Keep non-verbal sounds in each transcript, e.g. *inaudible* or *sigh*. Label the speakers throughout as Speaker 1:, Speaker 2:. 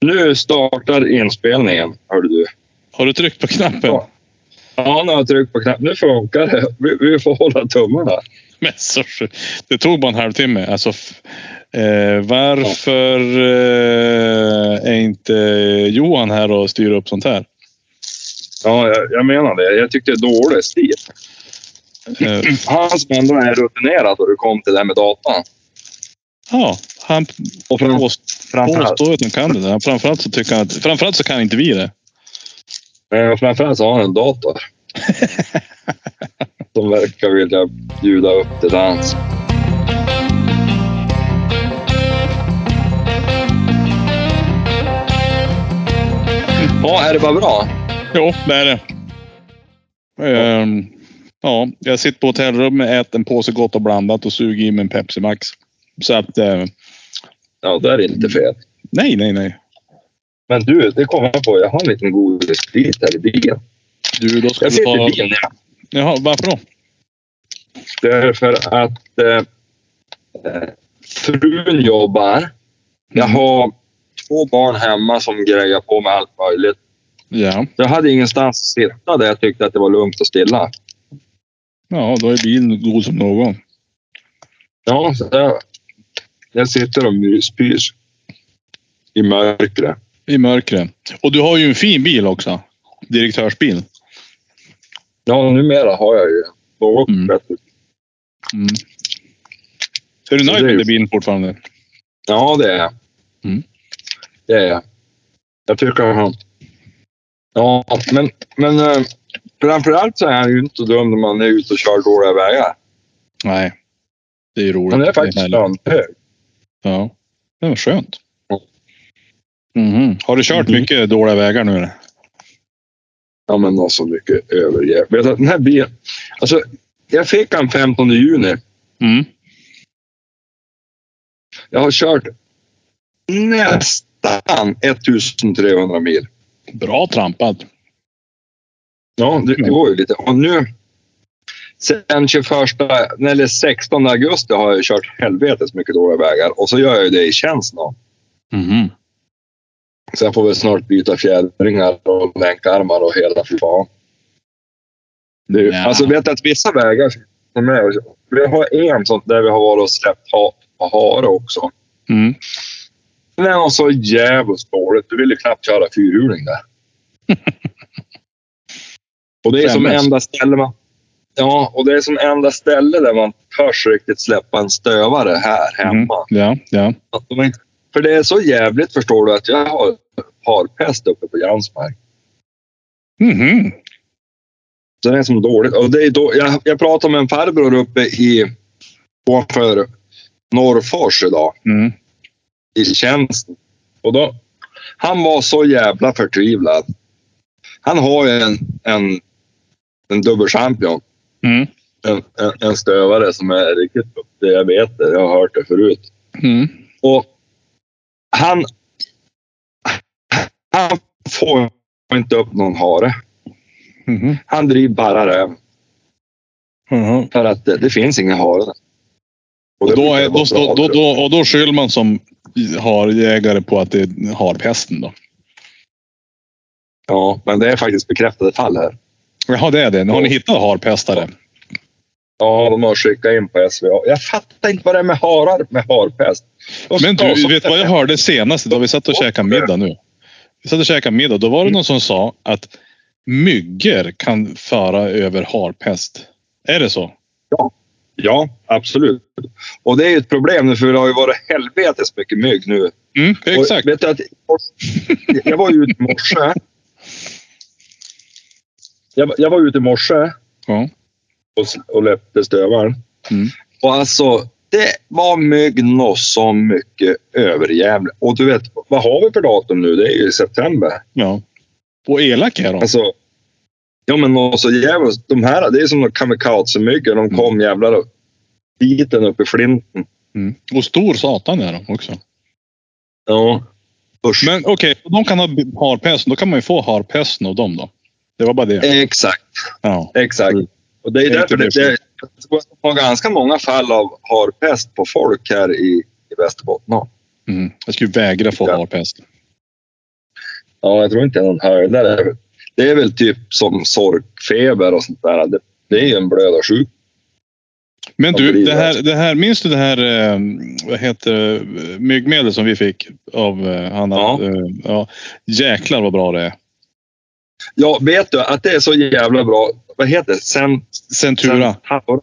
Speaker 1: Nu startar inspelningen, hörde du.
Speaker 2: Har du tryckt på knappen?
Speaker 1: Ja. Ja, nu har jag tryckt på knappen. Nu funkar det. Vi, vi får hålla tummarna.
Speaker 2: Men så, det tog bara en halvtimme. Alltså, eh, varför eh, är inte Johan här och styr upp sånt här?
Speaker 1: Ja, jag, jag menar det. Jag tyckte det är dålig stil.
Speaker 2: Eh,
Speaker 1: Han som ändå är rutinerad då det kom till det här med datan.
Speaker 2: ja, han
Speaker 1: Och
Speaker 2: påstår att han kan det. där. Framförallt så tycker han att, framförallt så kan inte vi det.
Speaker 1: eh, framförallt så har han en dator. *laughs* som verkar vilja bjuda upp till dans. Ja, är det bara bra?
Speaker 2: Jo, det är det. Ehm, ja, jag sitter på hotellrummet, äter en påse gott och blandat och suger i mig en Pepsi Max. Så att, eh,
Speaker 1: Ja, det är inte fel.
Speaker 2: nej, nej, nej.
Speaker 1: Men du, det kommer jag på. Jag har en liten godisbit här i bilen.
Speaker 2: Du, då ska
Speaker 1: Jag
Speaker 2: du
Speaker 1: sitter
Speaker 2: ta...
Speaker 1: i bilen, ja.
Speaker 2: Jaha, varför då?
Speaker 1: Därför att eh, eh, frun jobbar. Jag
Speaker 2: Mm.
Speaker 1: har två barn hemma som grejar på med allt möjligt.
Speaker 2: Ja,
Speaker 1: Jag hade ingenstans att sitta där jag tyckte att det var lugnt och stilla.
Speaker 2: ja då är bilen god som någon.
Speaker 1: Ja, så jag, jag sitter och myspys i mörkret.
Speaker 2: I mörkret. Och du har ju en fin bil också. Direktörsbil.
Speaker 1: Ja, numera har jag ju något
Speaker 2: Mm.
Speaker 1: bättre.
Speaker 2: Mm. Är du nöjd
Speaker 1: är
Speaker 2: med
Speaker 1: ju-
Speaker 2: bilen fortfarande?
Speaker 1: Ja, det är jag.
Speaker 2: Mm.
Speaker 1: Det är jag. Jag tycker han... Ja, men, men eh, framförallt så är han ju inte dum när man är ute och kör dåliga vägar.
Speaker 2: Nej. Det är roligt.
Speaker 1: Han är faktiskt lönhög.
Speaker 2: Ja. Det var skönt. Mhm. Har du kört
Speaker 1: Mhm.
Speaker 2: mycket dåliga vägar nu? eller?
Speaker 1: Ja, men har så mycket övergrepp. Den här bilen... Alltså, jag fick den 15 juni.
Speaker 2: Mm.
Speaker 1: Jag har kört nästan 1300 mil.
Speaker 2: Bra trampat.
Speaker 1: Ja, det, det var ju lite. Och nu, sen 21, eller 16 augusti har jag kört helvetes mycket dåliga vägar. Och så gör jag ju det i tjänst då. Så jag får väl snart byta fjädringar och länkarmar och hela för fan. Ju-
Speaker 2: Ja.
Speaker 1: Alltså vet du att vissa vägar som är, vi har en sån där vi har varit och släppt ha, hare också.
Speaker 2: Mm.
Speaker 1: Den nog så jävligt dåligt. Du vill ju knappt köra fyrhjuling där. *laughs* och det är som enda ställe man... Ja, och det är som enda ställe där man törs riktigt släppa en stövare här
Speaker 2: Mm.
Speaker 1: hemma.
Speaker 2: Ja, ja.
Speaker 1: Inte- För det är så jävligt förstår du att jag har harpest uppe på Jansmark.
Speaker 2: Mhm.
Speaker 1: Så det är som dåligt. Och det är då, jag, jag pratade med en farbror uppe i ovanför Norrfors idag
Speaker 2: Mm.
Speaker 1: i tjänsten. Och då, han var så jävla förtvivlad. Han har ju en, en, en dubbelchampion.
Speaker 2: Mm.
Speaker 1: En, en, en stövare som är riktigt upp det jag vet det. Jag har hört det förut.
Speaker 2: Mm.
Speaker 1: Och han, han får inte upp någon hare.
Speaker 2: Mhm.
Speaker 1: Han driver bara räv.
Speaker 2: Mhm.
Speaker 1: För att det, det finns inga hare där.
Speaker 2: Och
Speaker 1: det
Speaker 2: då, är, då,
Speaker 1: bra,
Speaker 2: då, då, och då skyller man som har jägare på att det är harpesten då?
Speaker 1: Ja, men det är faktiskt bekräftade fall här.
Speaker 2: Jaha, det är det. Har ni hittat harpestare?
Speaker 1: Ja, de har skickat in på SVA. Jag fattar inte vad det är med harar med harpest.
Speaker 2: Men du, vet vad jag hörde senast idag? Vi satt och käkade middag nu. Vi satt och käkade middag. Då var det någon som sa att myggor kan föra över harpest. Är det så?
Speaker 1: Ja, absolut. Och det är ju ett problem nu för det har ju varit helvetes mycket mygg nu.
Speaker 2: Mm,
Speaker 1: Och
Speaker 2: exakt.
Speaker 1: vet du att *laughs* jag var ju ute i morse. Jag, jag var ute i morse
Speaker 2: Ja.
Speaker 1: och, och löpte stövaren.
Speaker 2: Mm.
Speaker 1: Och alltså, det var mygg nå så mycket överjävligt. Och du vet, vad har vi för datum nu? Det är ju september.
Speaker 2: ja. Och elak är de.
Speaker 1: Alltså, ja men så jävligt. De här, det är som de kamikaze-myggor. De kom jävlar och biten upp i flinten.
Speaker 2: Mm. Och stor satan är de också.
Speaker 1: Ja. Usch.
Speaker 2: Men okej, de kan ha harpesten. Då kan man ju få harpesten av dem då. Det var bara det.
Speaker 1: Exakt,
Speaker 2: Ja.
Speaker 1: exakt.
Speaker 2: Mm.
Speaker 1: Och det är
Speaker 2: Det är
Speaker 1: därför det,
Speaker 2: det
Speaker 1: det, ganska många fall av harpest på folk här i, i Västerbotten.
Speaker 2: Mm. Jag skulle vägra få
Speaker 1: Ja.
Speaker 2: harpest.
Speaker 1: Ja, jag tror inte är någon höjdare. Det är väl typ som sorkfeber och sånt där. Det, det är ju en blödarsjuk.
Speaker 2: Men du,
Speaker 1: det är
Speaker 2: det här,
Speaker 1: det.
Speaker 2: det här, minns du det här eh, vad heter myggmedel som vi fick av eh, Hanna?
Speaker 1: Ja.
Speaker 2: Eh, ja. Jäklar vad bra det är.
Speaker 1: Ja, vet du att det är så jävla bra. Vad heter det? Sen,
Speaker 2: Centura.
Speaker 1: Sen,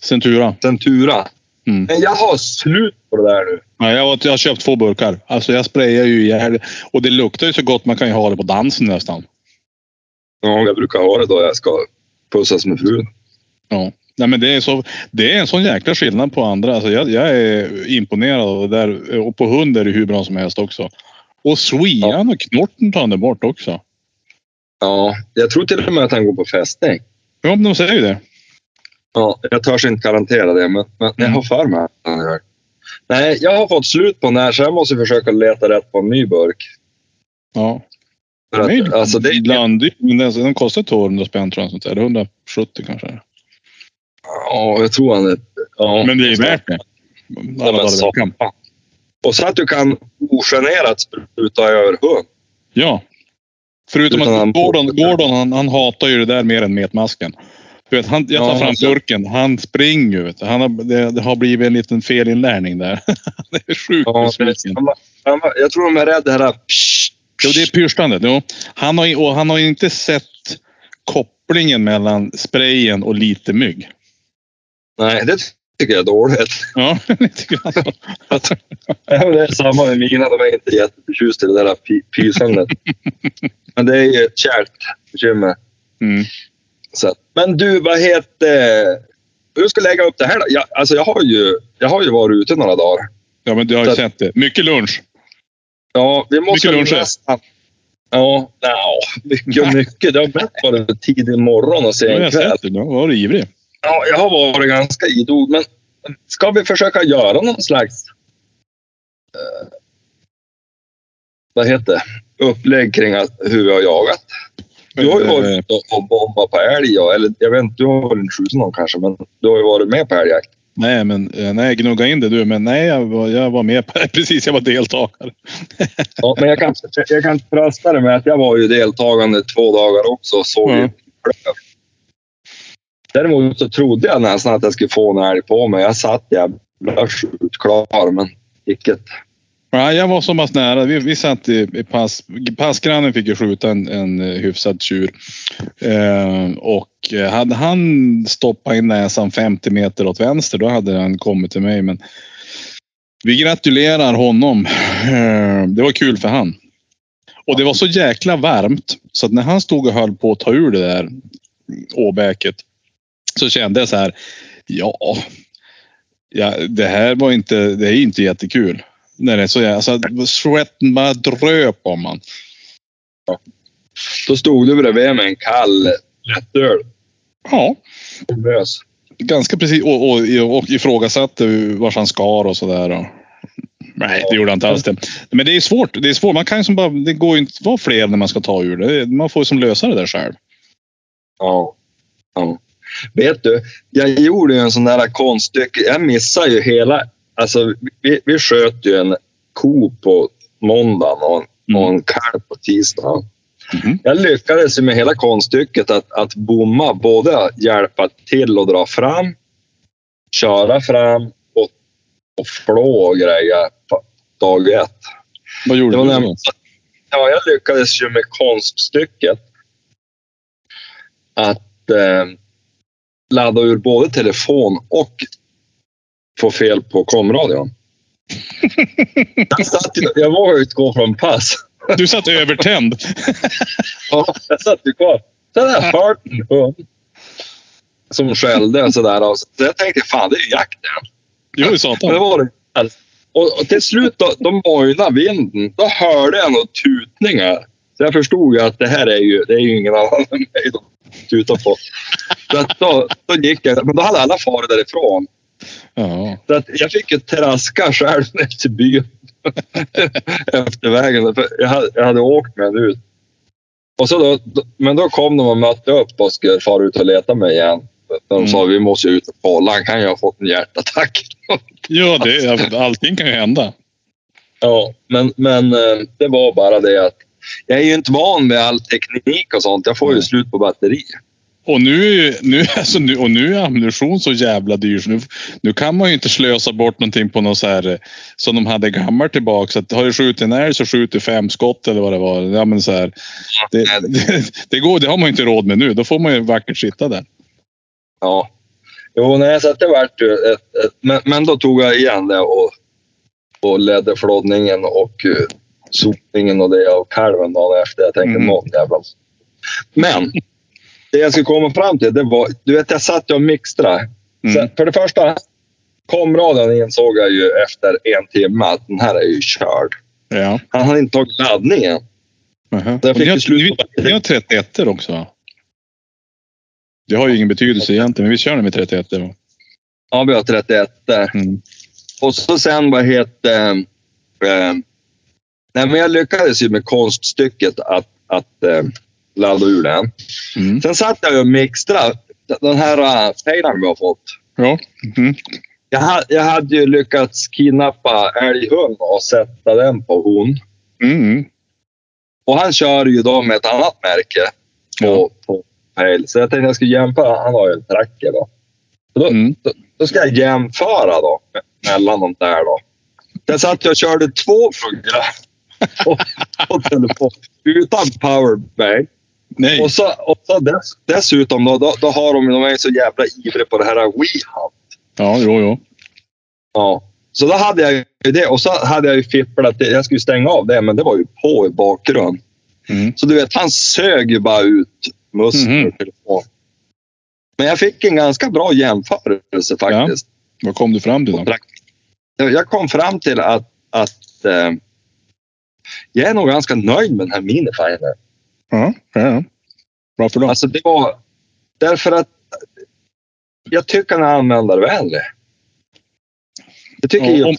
Speaker 2: Centura.
Speaker 1: Centura.
Speaker 2: Mm.
Speaker 1: Men jag har slut på det där nu.
Speaker 2: Ja, jag, har, jag har köpt två burkar. Alltså jag sprayar ju ihjäl Och det luktar ju så gott man kan ju ha det på dansen nästan.
Speaker 1: Ja, jag brukar ha det då jag ska pussas med frun.
Speaker 2: Ja. Nej, men det, är så, det är en sån jäkla skillnad på andra. Alltså jag, jag är imponerad av det där. Och på hund är det hur bra som helst också. Och Swean och Knorten tar han det bort också.
Speaker 1: Ja, jag tror till och med att han går på fästning.
Speaker 2: Ja, men de säger ju det.
Speaker 1: Ja, jag törs inte garantera det, men, men jag har för mig att han gör. Nej, jag har fått slut på den här så jag måste försöka leta rätt på en ny burk.
Speaker 2: Ja.
Speaker 1: För
Speaker 2: Nej,
Speaker 1: att, alltså det,
Speaker 2: ibland, den kostar 200 spänn tror jag. Sånt där. Eller 170 kanske.
Speaker 1: ja, jag tror han är... Ja,
Speaker 2: Men det är värt det. Alla dagar i veckan.
Speaker 1: Och så att du kan ogenerat spruta över hund.
Speaker 2: Ja. Förutom
Speaker 1: Utan
Speaker 2: att
Speaker 1: han-
Speaker 2: Gordon, Gordon han, han hatar ju det där mer än metmasken. Du vet, han, jag tar
Speaker 1: Ja,
Speaker 2: fram
Speaker 1: alltså.
Speaker 2: burken. Han springer ju. Han har, det, det har blivit en liten felinlärning där. *laughs* det är sjukt
Speaker 1: Ja, det,
Speaker 2: besviken.
Speaker 1: jag tror de är rädda det här... Psh,
Speaker 2: Jo, det är pyrstandet. Jo. Han, har, han har inte sett kopplingen mellan sprayen och lite mygg.
Speaker 1: Nej, det tycker jag är dåligt. *laughs*
Speaker 2: Ja, lite grann så.
Speaker 1: Ja, det är samma med mina. De är inte jätteförtjusta i det där py- pysandet. *laughs* Men det är ju ett kärt bekymmer.
Speaker 2: Mm.
Speaker 1: Så. Men du, vad heter... Hur ska jag lägga upp det här då? Jag, alltså jag, har ju, jag har ju varit ute några dagar.
Speaker 2: Ja, men du har ju sett det. Mycket lunch.
Speaker 1: Ja, vi måste
Speaker 2: Mycket luncher.
Speaker 1: nästan... Ja, ja, mycket och mycket. Det har mest varit tidig morgon och
Speaker 2: Ja,
Speaker 1: sen
Speaker 2: har
Speaker 1: kväll.
Speaker 2: Du har varit ivrig.
Speaker 1: Ja, jag har varit ganska idog, men ska vi försöka göra någon slags... Eh, vad heter det? Upplägg kring att, hur vi har jagat. Du har ju varit
Speaker 2: Eh,
Speaker 1: ute och- bombat på älg, eller jag vet inte, du har väl inte skjutit någon kanske, men du har ju varit med på älgjakt.
Speaker 2: Nej, men eh, nej, gnugga in det du. Men nej, jag var, jag var med på *laughs* Precis, jag var deltagare. *laughs*
Speaker 1: Ja, men jag kan, jag kan trösta dig med att jag var ju deltagande två dagar också och såg ju klöv. Däremot så trodde jag nästan att jag skulle få en älg på mig. Jag satt jävla skjutklar, men icke.
Speaker 2: Ja, jag var så pass nära. Vi, vi satt i, i pass. Passgrannen fick ju skjuta en, en eh, hyfsad tjur. Ehm, eh, och hade han stoppat in näsan 50 meter åt vänster, då hade han kommit till mig. Men vi gratulerar honom. Eh, det var kul för han. Och det var så jäkla varmt så att när han stod och höll på att ta ur det där åbäket så kände jag så här. Ja, ja det här var inte, det är inte jättekul. När det är så jävla, alltså, svetten bara dröp om man.
Speaker 1: Då stod du bredvid med en kall lättöl.
Speaker 2: Ja,
Speaker 1: och Bös.
Speaker 2: ganska precis. Och, och, och ifrågasatte vars han skar och sådär. Nej, det gjorde han inte alls det. Men det är svårt. Det är svårt. Man kan ju som bara, det går ju inte att vara fler när man ska ta ur det. Man får ju som lösa det där själv.
Speaker 1: Ja. ja. Vet du, jag gjorde ju en sån där konststycke. Jag missade ju hela... Alltså, vi, vi sköt ju en ko på måndagen och en, och en kalv på tisdagen.
Speaker 2: Mhm.
Speaker 1: Jag lyckades ju med hela konststycket att, att bomma, både hjälpa till att dra fram, köra fram och, och flå och grejer på dag ett.
Speaker 2: Vad gjorde du?
Speaker 1: ja, jag lyckades ju med konststycket att eh, ladda ur både telefon och få fel på komradion. jag, satt, jag vågade ju inte gå från pass.
Speaker 2: Du satt övertänd.
Speaker 1: Ja, jag satt ju kvar. Sen hade jag hört en hund som skällde och sådär. Och Så jag tänkte, fan det är ju jakten.
Speaker 2: Jo,
Speaker 1: Men det
Speaker 2: satan.
Speaker 1: var det och, och till slut då, då mojnade vinden. Då hörde jag några tutningar. Så jag förstod ju att det här är ju, det är ju ingen annan än mig de tutar på. Så då, då gick jag, men då hade alla farit därifrån.
Speaker 2: Ja.
Speaker 1: Så att jag fick ju traska själv *laughs* ner till byn. Efter vägen. För jag, hade, jag hade åkt med en ut. Och så då, men då kom de och mötte upp och skulle fara ut och leta mig igen. De
Speaker 2: Mm.
Speaker 1: sa vi måste ut och kolla. Han kan ju ha fått en hjärtattack. *laughs*
Speaker 2: Ja, det, allting kan ju hända.
Speaker 1: Ja, men, men eh, det var bara det att jag är ju inte van med all teknik och sånt. Jag får ju slut på batteri.
Speaker 2: Och nu, nu, *laughs* alltså nu, och nu är ammunition så jävla dyr så nu, nu kan man ju inte slösa bort någonting på något så här eh, som de hade gammalt tillbaka. Att har du skjutit en älg så skjuter fem skott eller vad det var. Ja, men så här, det, det, *laughs* det, går, det har man ju inte råd med nu. Då får man ju vackert sitta där.
Speaker 1: Ja. Jo, nej, så det vart ju ett, ett, men, men då tog jag igen det och, och ledde flådningen och uh, sopningen och det av kalven dagen efter. Jag tänkte
Speaker 2: Mm.
Speaker 1: någon jävla... Men det jag skulle komma fram till, det var... Du vet, jag satt och mixtrade.
Speaker 2: Mm.
Speaker 1: För det första, komradion insåg jag ju efter en timme att den här är ju körd.
Speaker 2: Ja.
Speaker 1: Han hade inte tagit laddningen.
Speaker 2: Aha.
Speaker 1: Jag fick
Speaker 2: Ni har,
Speaker 1: slut på
Speaker 2: ni, har 31 också? Det har ju ingen betydelse egentligen, men vi kör nu med 31 va?
Speaker 1: Ja, vi har 31 där.
Speaker 2: Mm.
Speaker 1: Och så sen, vad heter... Eh, nej, men jag lyckades ju med konststycket att, att eh, ladda ur den.
Speaker 2: Mm.
Speaker 1: Sen satt jag och mixtrade den här uh, pejlaren vi har fått.
Speaker 2: Ja. Mm.
Speaker 1: Jag, ha, jag hade ju lyckats kidnappa älghund och sätta den på hon.
Speaker 2: Mm.
Speaker 1: Och han kör ju då med ett annat märke på, på pejl. Så jag tänkte jag skulle jämföra. Han har ju en tracker då. Då,
Speaker 2: Mm.
Speaker 1: då, då ska jag jämföra då me- mellan de där då. Jag satt jag och körde två program *laughs* på, på telefon utan powerbank.
Speaker 2: Nej.
Speaker 1: Och så, och så dess, dessutom då, då, då har de, de är så jävla ivriga på det här WeHunt.
Speaker 2: Ja, jo, jo.
Speaker 1: Ja. Så då hade jag ju det och så hade jag ju fipplat. Jag skulle stänga av det, men det var ju på i bakgrund.
Speaker 2: Mm.
Speaker 1: Så du vet, han sög ju bara ut muskler telefon. Men jag fick en ganska bra jämförelse faktiskt.
Speaker 2: Vad kom du fram till då?
Speaker 1: Jag jag kom fram till att, att eh, jag är nog ganska nöjd med den här minifinen.
Speaker 2: Ja, ja, ja. Varför då?
Speaker 1: Alltså det var därför att jag tycker han är användarvänlig. Jag tycker
Speaker 2: Ja, om-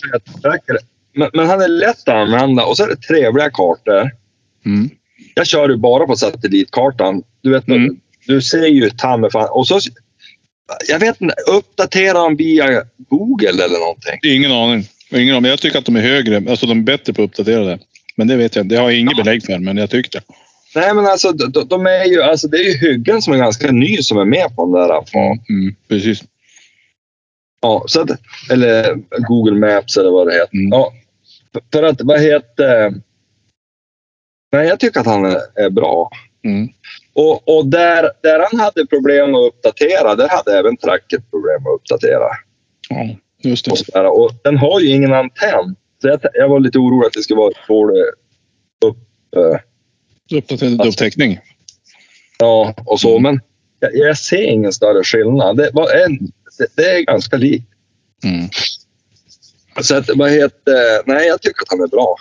Speaker 1: räcker. Men, men han är lätt att använda och så är det trevliga kartor.
Speaker 2: Mm.
Speaker 1: Jag kör ju bara på satellitkartan. Du vet,
Speaker 2: Mm.
Speaker 1: du ser ju ta mig fan. Och så, jag vet inte, uppdaterar de via Google eller någonting?
Speaker 2: Ingen aning. Ingen aning. Men jag tycker att de är högre. Alltså de är bättre på att uppdatera det. Men det vet jag. Det har jag inget belägg för, men jag tyckte.
Speaker 1: Nej, men alltså, de, de är ju, alltså det är ju hyggen som är ganska ny som är med på den där.
Speaker 2: Ja, mm, precis.
Speaker 1: Ja, så att, eller Google Maps eller vad det heter.
Speaker 2: Mm.
Speaker 1: Ja, för- att, vad heter... Nej, jag tycker att han är, bra.
Speaker 2: Mm.
Speaker 1: Och, och där, där han hade problem att uppdatera, där hade även Tracket problem att uppdatera.
Speaker 2: Ja, just det.
Speaker 1: Och, sådär. och den har ju ingen antenn. Så jag, jag var lite orolig att det skulle vara dålig upp... eh,
Speaker 2: Uppdaterad upptäckning.
Speaker 1: ja, och så.
Speaker 2: Mm.
Speaker 1: Men jag, jag ser ingen större skillnad. Det, var en, det, det är ganska likt.
Speaker 2: Mm.
Speaker 1: Så att, vad heter, nej, jag tycker att han är bra.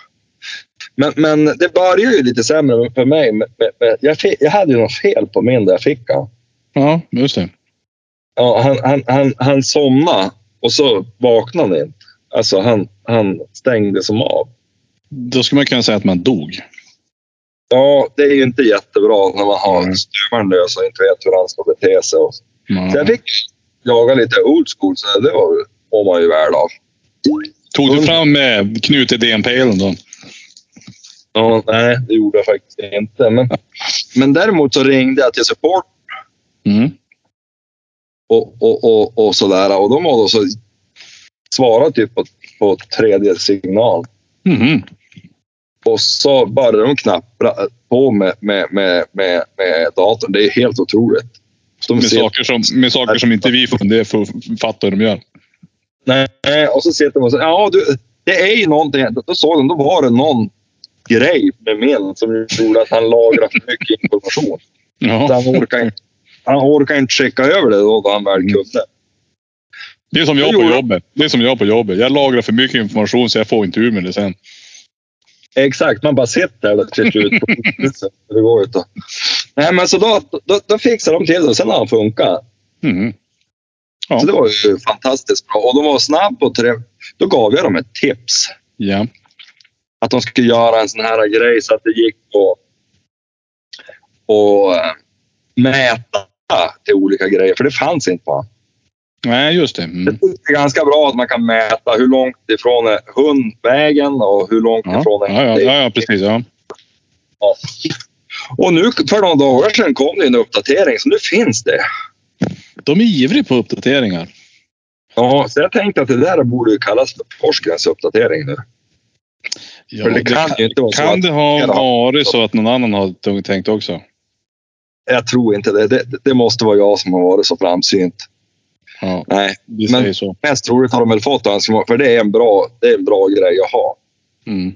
Speaker 1: Men, men det börjar ju lite sämre för mig. Med, med, jag, jag hade ju något fel på min där jag fick han.
Speaker 2: Ja, just det.
Speaker 1: Ja, han, han, han, han somnade och så vaknade han inte. Alltså han, han stängde som av.
Speaker 2: Då skulle man kunna säga att man dog.
Speaker 1: Ja, det är ju inte jättebra när man har
Speaker 2: Mm.
Speaker 1: stuvaren lös och inte vet hur han ska bete sig. Och-
Speaker 2: Ja.
Speaker 1: Så jag fick jaga lite old school, så det var, var man ju värd av.
Speaker 2: Tog du fram eh, knutet DNP-elen då?
Speaker 1: Ja, nej, det gjorde jag faktiskt inte. Men, men däremot så ringde jag till support
Speaker 2: Mm.
Speaker 1: och, och, och, och sådär. Och de var då så svarade typ på, på tredje signal.
Speaker 2: Mhm.
Speaker 1: Och så började de knappra på med, med, med, med, med datorn. Det är helt otroligt. De
Speaker 2: Med,
Speaker 1: sitter-
Speaker 2: saker som, med saker som inte vi får får fatta hur de gör.
Speaker 1: Nej, och så sitter de och säger ja du, det är ju någonting. Då såg de, då var det någon grej med min som gjorde att han lagrade för mycket information. Så
Speaker 2: Ja.
Speaker 1: han orkar inte, han orkar inte checka över det då, då han väl kunde.
Speaker 2: Det är som jag på jobbet. Det är som jag på jobbet. Jag lagrar för mycket information så jag får inte ur mig det sen.
Speaker 1: Exakt, man bara sitter där till slut. *laughs* det går ju inte. Nej, men så då, då, då fixade de till det och sen har han funkat.
Speaker 2: Mhm. Ja.
Speaker 1: Så det var ju fantastiskt bra. Och de var snabba och trevliga. Då gav jag dem ett tips.
Speaker 2: Ja.
Speaker 1: Att de skulle göra en sån här grej så att det gick att och, eh, mäta till olika grejer. För det fanns inte. Va?
Speaker 2: Nej, just det. Mm.
Speaker 1: det är ganska bra att man kan mäta hur långt ifrån är hundvägen och hur långt
Speaker 2: Ja.
Speaker 1: ifrån är
Speaker 2: Ja, ja, ja, precis. Ja.
Speaker 1: Ja. Och nu för några dagar sedan kom det en uppdatering, så nu finns det.
Speaker 2: De är ivriga på uppdateringar.
Speaker 1: Ja, så jag tänkte att det där borde ju kallas för forskarens uppdatering nu.
Speaker 2: Ja,
Speaker 1: För det kan ju inte vara så
Speaker 2: kan
Speaker 1: att-
Speaker 2: det ha varit så att någon annan har tänkt också?
Speaker 1: Jag tror inte det. det. Det måste vara jag som har varit så framsynt.
Speaker 2: Ja,
Speaker 1: Nej,
Speaker 2: vi
Speaker 1: Men-
Speaker 2: så.
Speaker 1: mest troligt har de väl fått önskemål, för det är en bra, det är en bra grej att ha
Speaker 2: Mm.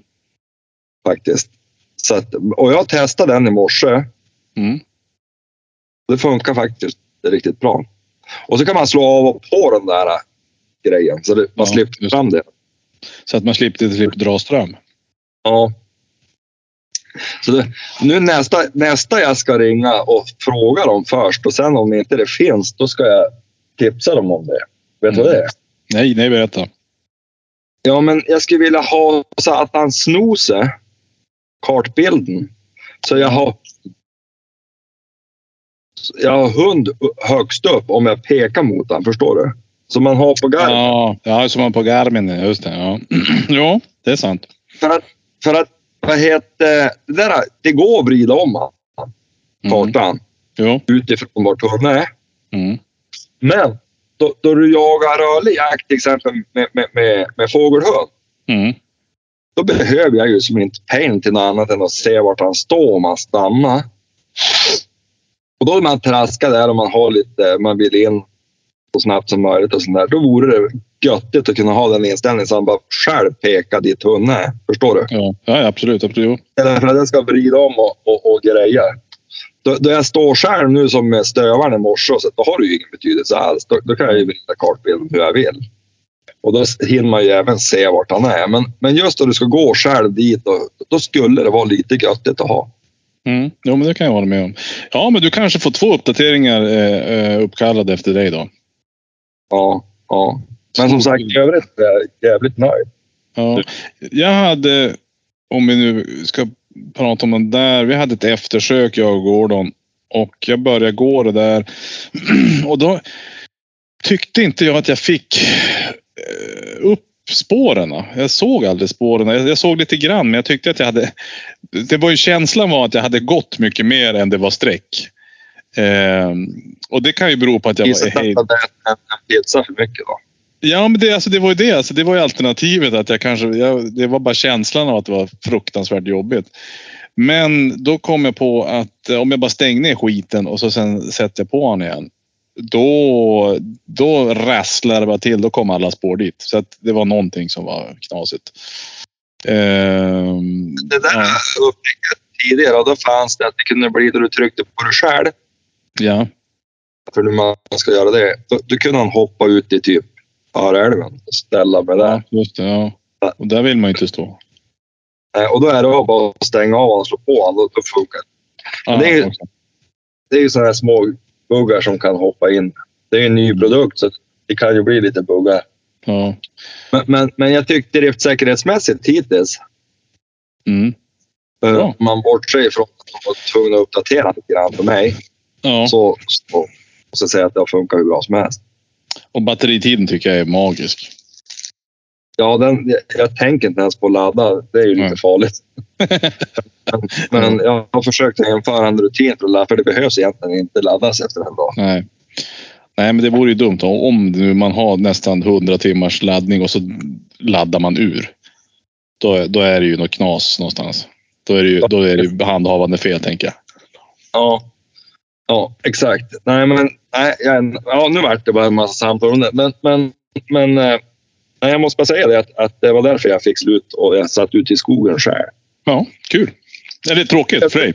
Speaker 1: faktiskt. Så att, och jag testade den i morse.
Speaker 2: Mm.
Speaker 1: Det funkar faktiskt riktigt bra. Och så kan man slå av och på den där grejen så det, man
Speaker 2: Ja,
Speaker 1: slipper fram det.
Speaker 2: Så att man slipper, slipper dra ström.
Speaker 1: Ja. Så det, nu nästa, nästa jag ska ringa och fråga dem först och sen om inte det finns, då ska jag tipsa dem om det. Vet du vad det är?
Speaker 2: Nej, nej berätta.
Speaker 1: Ja, men jag skulle vilja ha så att han snosar kartbilden. Så jag har jag har hund högst upp om jag pekar mot den, förstår du? Så man har på garden.
Speaker 2: Ja, ja, som man på Garmin. Just det. Ja. *clears throat* ja, det är sant.
Speaker 1: För att, för att vad heter, det, där, det går att vrida om
Speaker 2: Mm.
Speaker 1: kartan
Speaker 2: Jo.
Speaker 1: utifrån vart hunden är.
Speaker 2: Mm.
Speaker 1: Men då, då du jagar rörlig jakt till exempel med, med, med, med fågelhund.
Speaker 2: Mm.
Speaker 1: Då behöver jag ju som inte pengen till något annat än att se vart han står om han stannar. Och då när man traskar där och man har lite, man vill in så snabbt som möjligt och sånt där. Då vore det göttigt att kunna ha den inställningen så han bara själv pekar dit hunden är. Förstår du?
Speaker 2: Ja, ja, absolut. absolut.
Speaker 1: Eller för att jag ska vrida om och, och, och greja. Då, då jag står själv nu som med stövaren i morse, så då har det ju ingen betydelse alls. Då, då kan jag ju vrida kartbilden hur jag vill. Och då hinner man ju även se vart han är. Men, men just då du ska gå själv dit, då, då skulle det vara lite göttigt att ha.
Speaker 2: Mm. Jo, men det kan jag hålla med om. Ja, men du kanske får två uppdateringar eh, eh, uppkallade efter dig då.
Speaker 1: Ja, ja. Men som sagt, i övrigt är jag jävligt nöjd.
Speaker 2: Ja. Jag hade, om vi nu ska prata om den där. Vi hade ett eftersök jag och Gordon. Och jag började gå det där. *clears throat* Och då tyckte inte jag att jag fick eh, upp spåren. Jag såg aldrig spåren. Jag, såg lite grann men jag tyckte att jag hade... Det var ju känslan var att jag hade gått mycket mer än det var streck. Eh, och det kan ju bero på att jag
Speaker 1: Gissa
Speaker 2: var... Hej,
Speaker 1: pizza för mycket då.
Speaker 2: Ja, men det, alltså, det var ju det. Alltså, det var ju alternativet. Att jag kanske, jag, det var bara känslan av att det var fruktansvärt jobbigt. Men då kom jag på att eh, om jag bara stänger ner skiten och så sen sätter jag på honom igen. Då, då rasslar det bara till. Då kom alla spår dit. Så att det var någonting som var knasigt. Ehm,
Speaker 1: Det där
Speaker 2: ja,
Speaker 1: upptäckte jag tidigare och då fanns det att det kunde bli då du tryckte på dig själv.
Speaker 2: ja.
Speaker 1: För hur man ska göra det. Då, då kunde han hoppa ut i typ Hörälven och ställa mig där.
Speaker 2: ja, just det. Ja. Och där vill man ju inte stå.
Speaker 1: Eh, Och då är det bara att stänga av och slå på honom. Då, funkar det.
Speaker 2: Ja,
Speaker 1: det är ju-
Speaker 2: också.
Speaker 1: Det är ju sådana här små buggar som kan hoppa in. Det är ju en ny produkt så det kan ju bli lite buggar.
Speaker 2: ja.
Speaker 1: Men, men, men jag tyckte driftsäkerhetsmässigt hittills,
Speaker 2: Mm.
Speaker 1: eh, om man bortser ifrån att de var tvungna att uppdatera lite grann för mig,
Speaker 2: ja.
Speaker 1: så, så, så säger jag att det har funkat hur bra som helst.
Speaker 2: Och batteritiden tycker jag är magisk.
Speaker 1: Ja, den, jag, tänker inte ens på att ladda. Det är ju lite
Speaker 2: Nej.
Speaker 1: farligt. *laughs* men, men jag har försökt införa en rutin för att ladda, för det behövs egentligen inte laddas efter en dag.
Speaker 2: Nej. Nej, men det vore ju dumt om nu man har nästan 100 timmars laddning och så laddar man ur. Då, då är det ju något knas någonstans. Då är det ju, då är det handhavande fel, tänker jag.
Speaker 1: Ja, ja exakt. Nej, men nej, jag, ja, nu vart det bara en massa samtal om det. Men, men, men eh, nej, jag måste bara säga det att, att det var därför jag fick slut och jag satt ute i skogen själv.
Speaker 2: Ja, kul. Eller tråkigt för dig.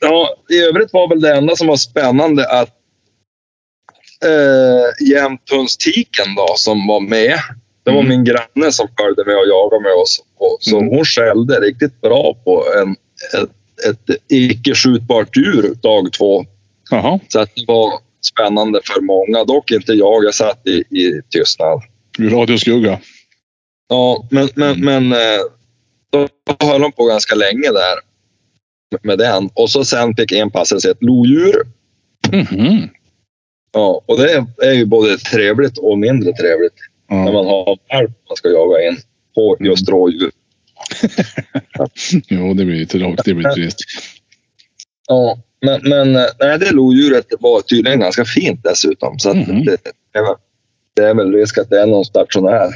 Speaker 1: Ja, i övrigt var väl det enda som var spännande att eh, jämthundstiken då som var med. Det var
Speaker 2: Mm.
Speaker 1: min granne som följde med och jagade med oss. Och, så
Speaker 2: Mm.
Speaker 1: hon skällde riktigt bra på en, ett, ett icke skjutbart djur dag två.
Speaker 2: Jaha,
Speaker 1: Så att det var spännande för många. Dock inte jag. Jag satt i, i tystnad.
Speaker 2: radioskugga.
Speaker 1: Ja, men, men, men eh, då höll de på ganska länge där med- den. Och så sen fick en passa sig ett lodjur.
Speaker 2: Mhm.
Speaker 1: Ja, och det är ju både trevligt och mindre trevligt när
Speaker 2: Ja.
Speaker 1: man har valp man ska jaga in på just rådjur. *laughs*
Speaker 2: jo, det blir lite lågt. Det blir trist.
Speaker 1: Ja, men, men nej, det lodjuret var tydligen ganska fint dessutom. Så
Speaker 2: Mhm.
Speaker 1: det, det, är väl, det är väl risk att det är någon stationär.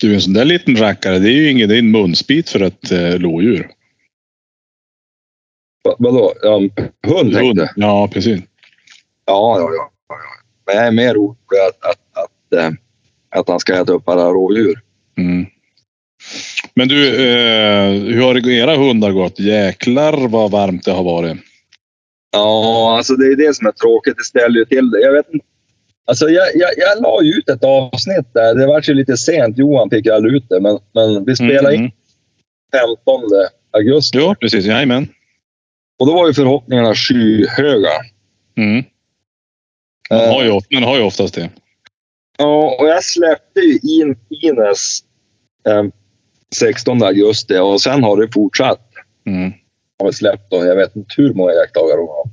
Speaker 2: Du, en sån där liten rackare, det är ju ingen, det är en munsbit för ett eh, lodjur.
Speaker 1: Va- Vadå? Ja, hund du?
Speaker 2: Ja, precis.
Speaker 1: Ja, ja, ja, ja. ja. Men jag är mer orolig att, att, att, eh, att han ska äta upp alla rådjur.
Speaker 2: Mm. Men du, eh, hur har era hundar gått? Jäklar vad varmt det har varit.
Speaker 1: Ja, alltså det är det som är tråkigt. Det ställer ju till det. Jag vet inte. Alltså jag, jag, jag la ut ett avsnitt där. Det var ju lite sent. Johan fick aldrig ut det. Men, men vi spelade in 15 augusti.
Speaker 2: Ja, precis. Jajamän.
Speaker 1: Och då var ju förhoppningarna skyhöga.
Speaker 2: Mm. Man, har ju, of- man har ju oftast det.
Speaker 1: Ja, och jag släppte ju in Ines eh, 16 augusti och sen har det fortsatt.
Speaker 2: Mm.
Speaker 1: Har vi släppt då. Jag vet inte hur många jaktdagar hon har.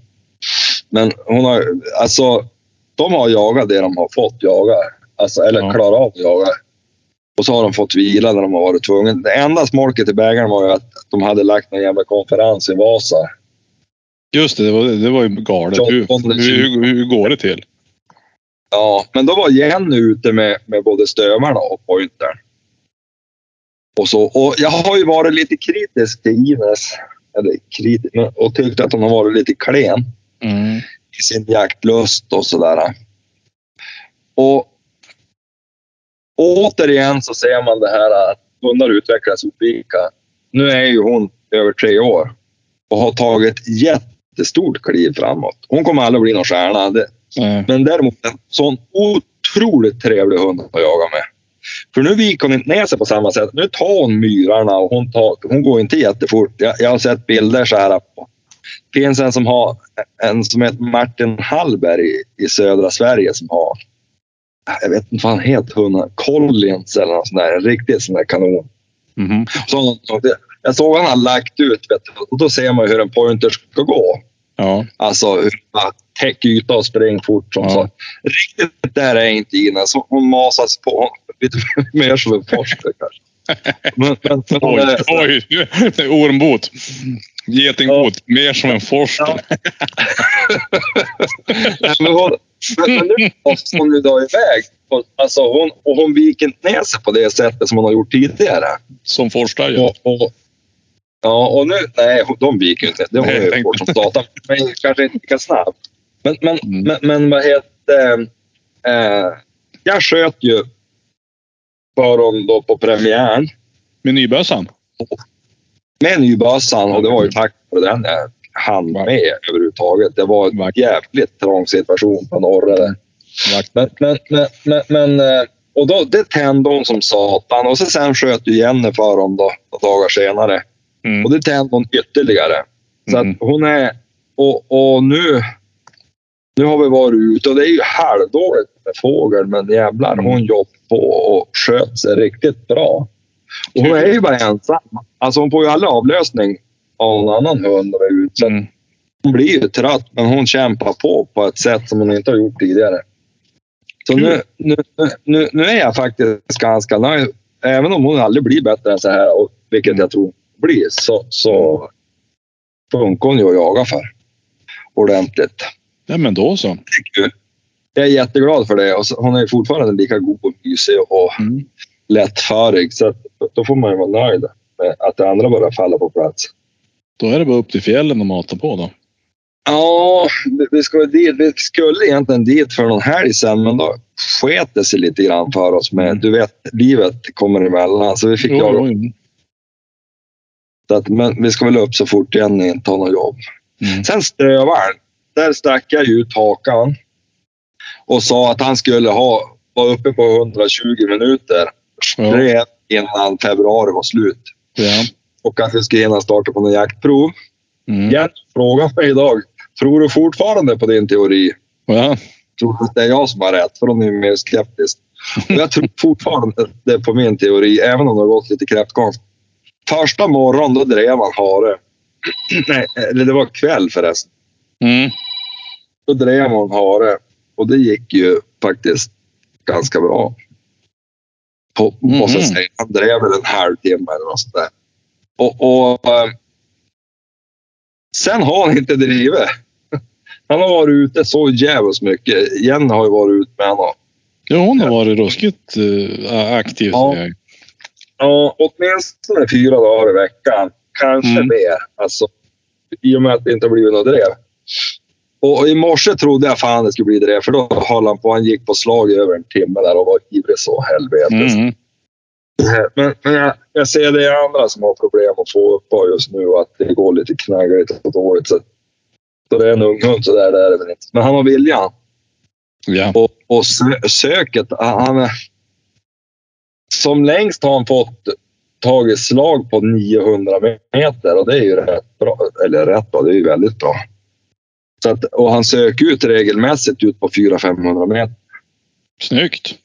Speaker 1: Men hon har alltså. De har jagat det de har fått jaga. Alltså, eller
Speaker 2: Ja.
Speaker 1: klarat av att jaga. Och så har de fått vila när de har varit tvungna. Det enda smolket i bägaren var ju att de hade lagt någon jävla konferens i Vasa.
Speaker 2: Just det, det var, det var ju galet. Hur, hur, hur, går det till?
Speaker 1: Ja, men då var Jenny ute med, med både stövarna och pointern. Och, så, och jag har ju varit lite kritisk till Ines. Eller kritisk, och tyckt att hon har varit lite klen
Speaker 2: Mm.
Speaker 1: i sin jaktlust och sådär. Och återigen så ser man det här att hundar utvecklas olika. Nu är ju hon över tre år och har tagit jättestort kliv framåt. Hon kommer aldrig bli någon stjärna.
Speaker 2: Eh,
Speaker 1: men däremot en sån otroligt trevlig hund att jaga med. För nu viker hon inte ner sig på samma sätt. Nu tar hon myrarna och hon, tar, hon går inte jättefort. Jag, jag har sett bilder så här. På. Det finns en som har en som heter Martin Hallberg i, i södra Sverige som har jag vet inte vad han heter, hunden. Collins eller något sånt där. En riktigt sån där kanon.
Speaker 2: mhm.
Speaker 1: Så, jag såg han har lagt ut vet du, och då ser man hur en pointer ska gå.
Speaker 2: Ja.
Speaker 1: Alltså täcker yta och spring fort. Som
Speaker 2: Ja.
Speaker 1: så. Riktigt där är inte Ines. Hon masas på lite *laughs* mer som en forster kanske. Men, men, men
Speaker 2: Oj,
Speaker 1: är,
Speaker 2: oj. Det *laughs* är Ormbot. Getingbot. Mer som en forster.
Speaker 1: Nej, men, hon, men, nu måste hon ju dra iväg. Alltså hon, och hon viker inte ner sig på det sättet som hon har gjort tidigare.
Speaker 2: Som forstar gör.
Speaker 1: Och, och, ja, och nu... Nej, de viker inte. Det var
Speaker 2: Nej,
Speaker 1: ju
Speaker 2: tänkte-
Speaker 1: fort som satan. Men kanske inte lika snabbt. Men, men,
Speaker 2: Mm.
Speaker 1: men, men vad heter... Eh, jag sköt ju för dem då på premiären
Speaker 2: Med nybössan.
Speaker 1: med nybössan och det var ju tack vare den jag hann med överhuvudtaget. Det var en jävligt trång situation på norra där. Men, men, men, men, eh, och då, det tände hon som satan och så sen sköt ju Jenny för dem då, några dagar senare.
Speaker 2: Mm.
Speaker 1: Och det tände hon ytterligare. Så
Speaker 2: Mm.
Speaker 1: att hon är... Och, och nu... Nu har vi varit ute och det är ju halvdåligt med fågel men jävlar
Speaker 2: Mm.
Speaker 1: hon jobbade på och sköt sig riktigt bra. Och hon är ju bara ensam. Alltså hon får ju aldrig avlösning av någon annan hund när är ute.
Speaker 2: Mm.
Speaker 1: hon blir ju trött men hon kämpar på på ett sätt som hon inte har gjort tidigare. Så nu, nu, nu, nu är jag faktiskt ganska nöjd. Även om hon aldrig blir bättre än så här, och, vilket jag tror hon blir, så, så funkar hon ju att jaga för. Ordentligt.
Speaker 2: Ja, men då så.
Speaker 1: Det är kul. Jag är jätteglad för det. Och så, hon är fortfarande lika god och mysig och
Speaker 2: Mm.
Speaker 1: lättförig. Så att, då får man ju vara nöjd med att det andra börjar falla på plats.
Speaker 2: Då är det bara upp till fjällen och mata på då.
Speaker 1: Ja, vi- ska dit. vi skulle egentligen dit för någon helg sen, men då sket det sig lite grann för oss. Med, du vet, livet kommer emellan. Så vi fick
Speaker 2: Jo, jo.
Speaker 1: Så att, men vi ska väl upp så fort Jenny inte har något jobb.
Speaker 2: Mm.
Speaker 1: Sen strövaren, där stack jag ut hakan och sa att han skulle ha, vara uppe på 120 minuter.
Speaker 2: Ja.
Speaker 1: Innan februari var slut.
Speaker 2: Ja.
Speaker 1: Och att vi skulle hinna starta på något jaktprov.
Speaker 2: Mm.
Speaker 1: Jenny frågade mig idag, tror du fortfarande på din teori?
Speaker 2: Ja.
Speaker 1: tror att det är jag som har rätt, för hon är mer skeptisk. Och jag tror *laughs* fortfarande det på min teori, även om det har gått lite kräftgång. Första morgonen då drev han hare. *clears throat* Nej, det var kväll förresten.
Speaker 2: Mm.
Speaker 1: Då drev hon hare och det gick ju faktiskt ganska bra. På, Måste jag
Speaker 2: Mhm.
Speaker 1: säga. Han drev väl en halvtimme eller något sånt där. Och, och eh, sen har han inte drivit. *laughs* Han har varit ute så jävligt mycket. Jenny har ju varit ute med honom.
Speaker 2: Ja, hon har varit ruskigt uh, aktiv.
Speaker 1: Ja.
Speaker 2: Ja.
Speaker 1: Åtminstone fyra dagar i veckan. Kanske
Speaker 2: Mm.
Speaker 1: mer. Alltså, I och med att det inte blivit något drev. Och i morse trodde jag fan det skulle bli drev, för då höll han på. Han gick på slag i över en timme där och var ivrig så helvetes.
Speaker 2: Mm.
Speaker 1: Men, men jag, jag ser det är andra som har problem att få upp just nu och att det går lite knaggligt och dåligt. Så, så det är en ung hund så där, det är det väl inte. Men han har viljan.
Speaker 2: Ja.
Speaker 1: Och, och sö- söket, han. Som längst har han fått tagit slag på 900 meter och det är ju rätt bra. Eller rätt bra, det är ju väldigt bra. Så att, och han söker ut regelmässigt ut på 400-500 meter.
Speaker 2: Snyggt.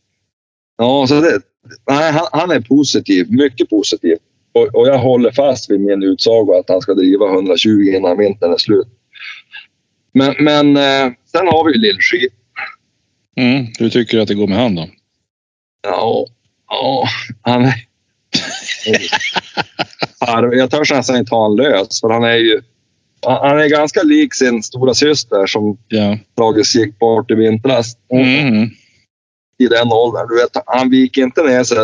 Speaker 1: Ja, så det, nej, han, han är positiv. Mycket positiv. Och, och jag håller fast vid min utsago att han ska driva 120 innan vintern är slut. Men, men eh, sen har vi ju Lill-Skid.
Speaker 2: Mm. Hur tycker du att det går med han då?
Speaker 1: Ja, ja, han är... *laughs* Ja, jag törs nästan inte ha han lös, för han är ju... Han är ganska lik sin stora syster som
Speaker 2: Ja.
Speaker 1: tragiskt gick bort i vintras.
Speaker 2: Mm.
Speaker 1: I den åldern. Du vet, han viker inte ner sig.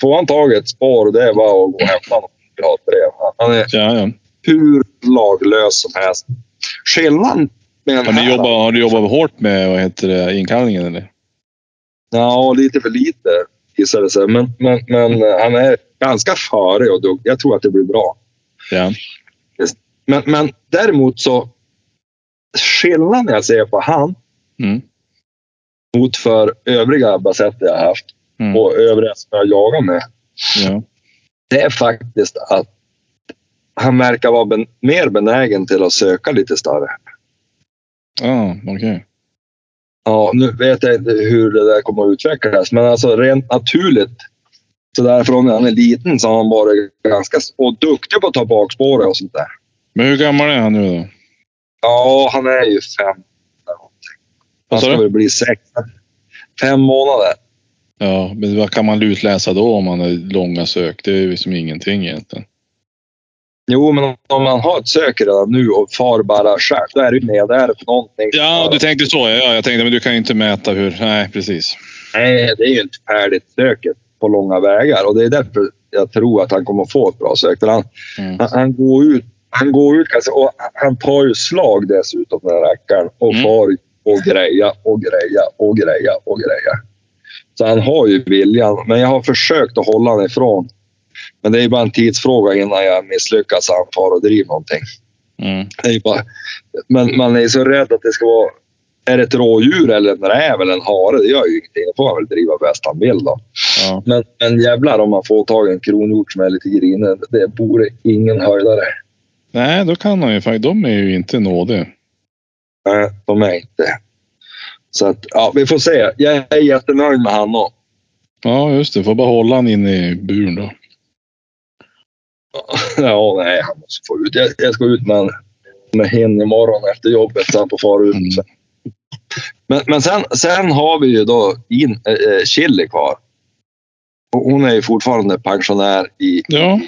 Speaker 1: Får han tag i ett spår, det är bara att gå och hämta piratbrev. Han är
Speaker 2: Ja, ja.
Speaker 1: hur laglös som helst. Skillnaden med
Speaker 2: Har, ni jobbat, har du jobbat hårt med vad heter det, inkallningen eller?
Speaker 1: Ja, lite för lite gissar det sig. Men, men, men eh, han är ganska före och duktig. Jag tror att det blir bra.
Speaker 2: Ja.
Speaker 1: Men, men däremot så skillnaden jag ser på han
Speaker 2: Mm.
Speaker 1: mot för övriga basetter jag haft
Speaker 2: Mm.
Speaker 1: och övriga som jag jagar med.
Speaker 2: Ja.
Speaker 1: Det är faktiskt att han verkar vara ben, mer benägen till att söka lite större.
Speaker 2: Ah, okej.
Speaker 1: Ja, nu vet jag inte hur det där kommer att utvecklas, men alltså rent naturligt så därifrån när han är liten så har han varit ganska och duktig på att ta bakspåret och sånt där.
Speaker 2: Men hur gammal är han nu då?
Speaker 1: Ja, han är ju fem. Han ska väl bli sex. Fem månader.
Speaker 2: Ja, men vad kan man utläsa då om man har långa sök? Det är ju liksom ingenting egentligen.
Speaker 1: Jo, men om- man har ett sök redan nu och far bara själv, då är det ju med där för någonting.
Speaker 2: Ja, du tänkte så. Ja, jag tänkte, men du kan ju inte mäta hur... Nej, precis.
Speaker 1: Nej, det är ju inte färdigt söket på långa vägar och det är därför jag tror att han kommer få ett bra sök. För han,
Speaker 2: Mm.
Speaker 1: han, han går ut, han går ut kanske, och han tar ju slag dessutom den här rackaren och
Speaker 2: Mm.
Speaker 1: far och greja och greja och greja och greja. Så han har ju viljan, men jag har försökt att hålla honom ifrån. Men det är ju bara en tidsfråga innan jag misslyckas han far och driver någonting.
Speaker 2: Mm.
Speaker 1: Bara, men man är så rädd att det ska vara... Är det ett rådjur eller en räv eller en hare? Det gör ju ingenting. Då får han väl driva bäst han vill då.
Speaker 2: Ja.
Speaker 1: Men, men jävlar om man får tag i en kronhjort som är lite grinig. Det vore ingen höjdare.
Speaker 2: Nej, då kan han ju faktiskt. De är ju inte nådiga.
Speaker 1: Nej, de är inte. Så att, ja, vi får se. Jag är jättenöjd med han också.
Speaker 2: Ja, just det. Får bara hålla han inne i buren då. *laughs*
Speaker 1: Ja, nej, han måste få ut. Jag, jag ska ut med, med hen imorgon efter jobbet så han får fara ut.
Speaker 2: Mm.
Speaker 1: Men, men sen, sen har vi ju då in, äh, Chili kvar. Och hon är ju fortfarande pensionär i...
Speaker 2: Ja,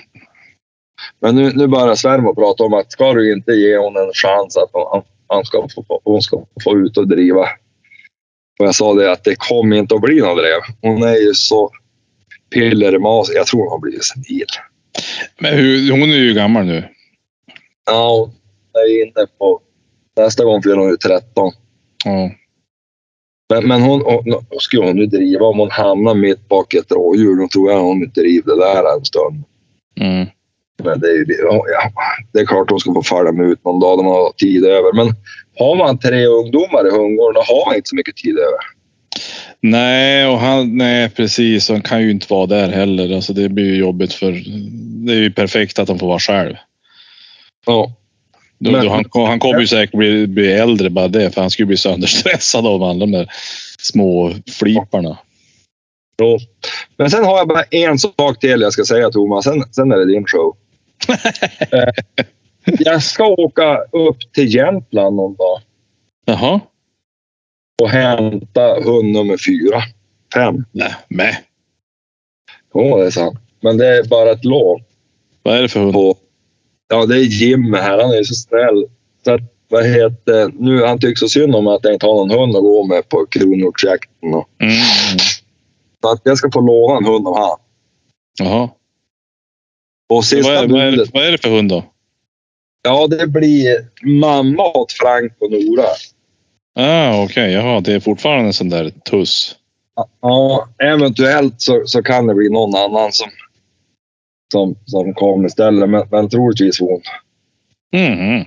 Speaker 1: Men nu, nu börjar svärmor prata om att ska du inte ge hon en chans att hon, han ska få, hon ska få ut och driva. Och jag sa det att det kommer inte att bli någon drev. Hon är ju så piller i mas. Jag tror hon har blivit senil.
Speaker 2: men hur, hon är ju gammal nu.
Speaker 1: Ja, hon är inne på... Nästa gång fyller hon ju 13.
Speaker 2: Ja.
Speaker 1: Men, men hon, hon, hon skulle hon nu driva om hon hamnar mitt bak ett rådjur. Då tror jag hon inte driver det där en stund.
Speaker 2: Mm.
Speaker 1: Men det är, ja, ja, det är klart hon ska få följa med ut någon dag. De har tid över. Men har man tre ungdomar i hundgården, då har man inte så mycket tid över.
Speaker 2: Nej, och han, nej, precis. Han kan ju inte vara där heller. Alltså, det blir ju jobbigt för... Det är ju perfekt att han får vara själv.
Speaker 1: Ja,
Speaker 2: Då,
Speaker 1: Men-
Speaker 2: då han, han kommer ju säkert bli, bli äldre bara det, för han skulle bli sönderstressad av alla de där små fliparna.
Speaker 1: jo. Men sen har jag bara en sak till jag ska säga Thomas. Sen, sen är det din show. Eh, jag ska åka upp till Jämtland någon dag
Speaker 2: Jaha.
Speaker 1: och hämta hund nummer fyra. Fem.
Speaker 2: Nej, men.
Speaker 1: Ja, det är sant. Men det är bara ett lån.
Speaker 2: Vad är det för hund?
Speaker 1: på... Ja, det är Jimmy här. Han är så snäll. Så att, vad heter... Nu, han tycker så synd om att jag inte har någon hund att gå med på kronhjortsjakten.
Speaker 2: Mm.
Speaker 1: Så att jag ska få låna en hund av han.
Speaker 2: Jaha.
Speaker 1: Och
Speaker 2: Vad
Speaker 1: sista
Speaker 2: är, vad, är, vad är det för hund då?
Speaker 1: ja det blir mamma åt Frank och Nora.
Speaker 2: Ah, Okej, jaha. Det är fortfarande en sån där tuss.
Speaker 1: Ja, eventuellt så, så kan det bli någon annan som, som, som kommer istället, men, men troligtvis hon.
Speaker 2: Mhm.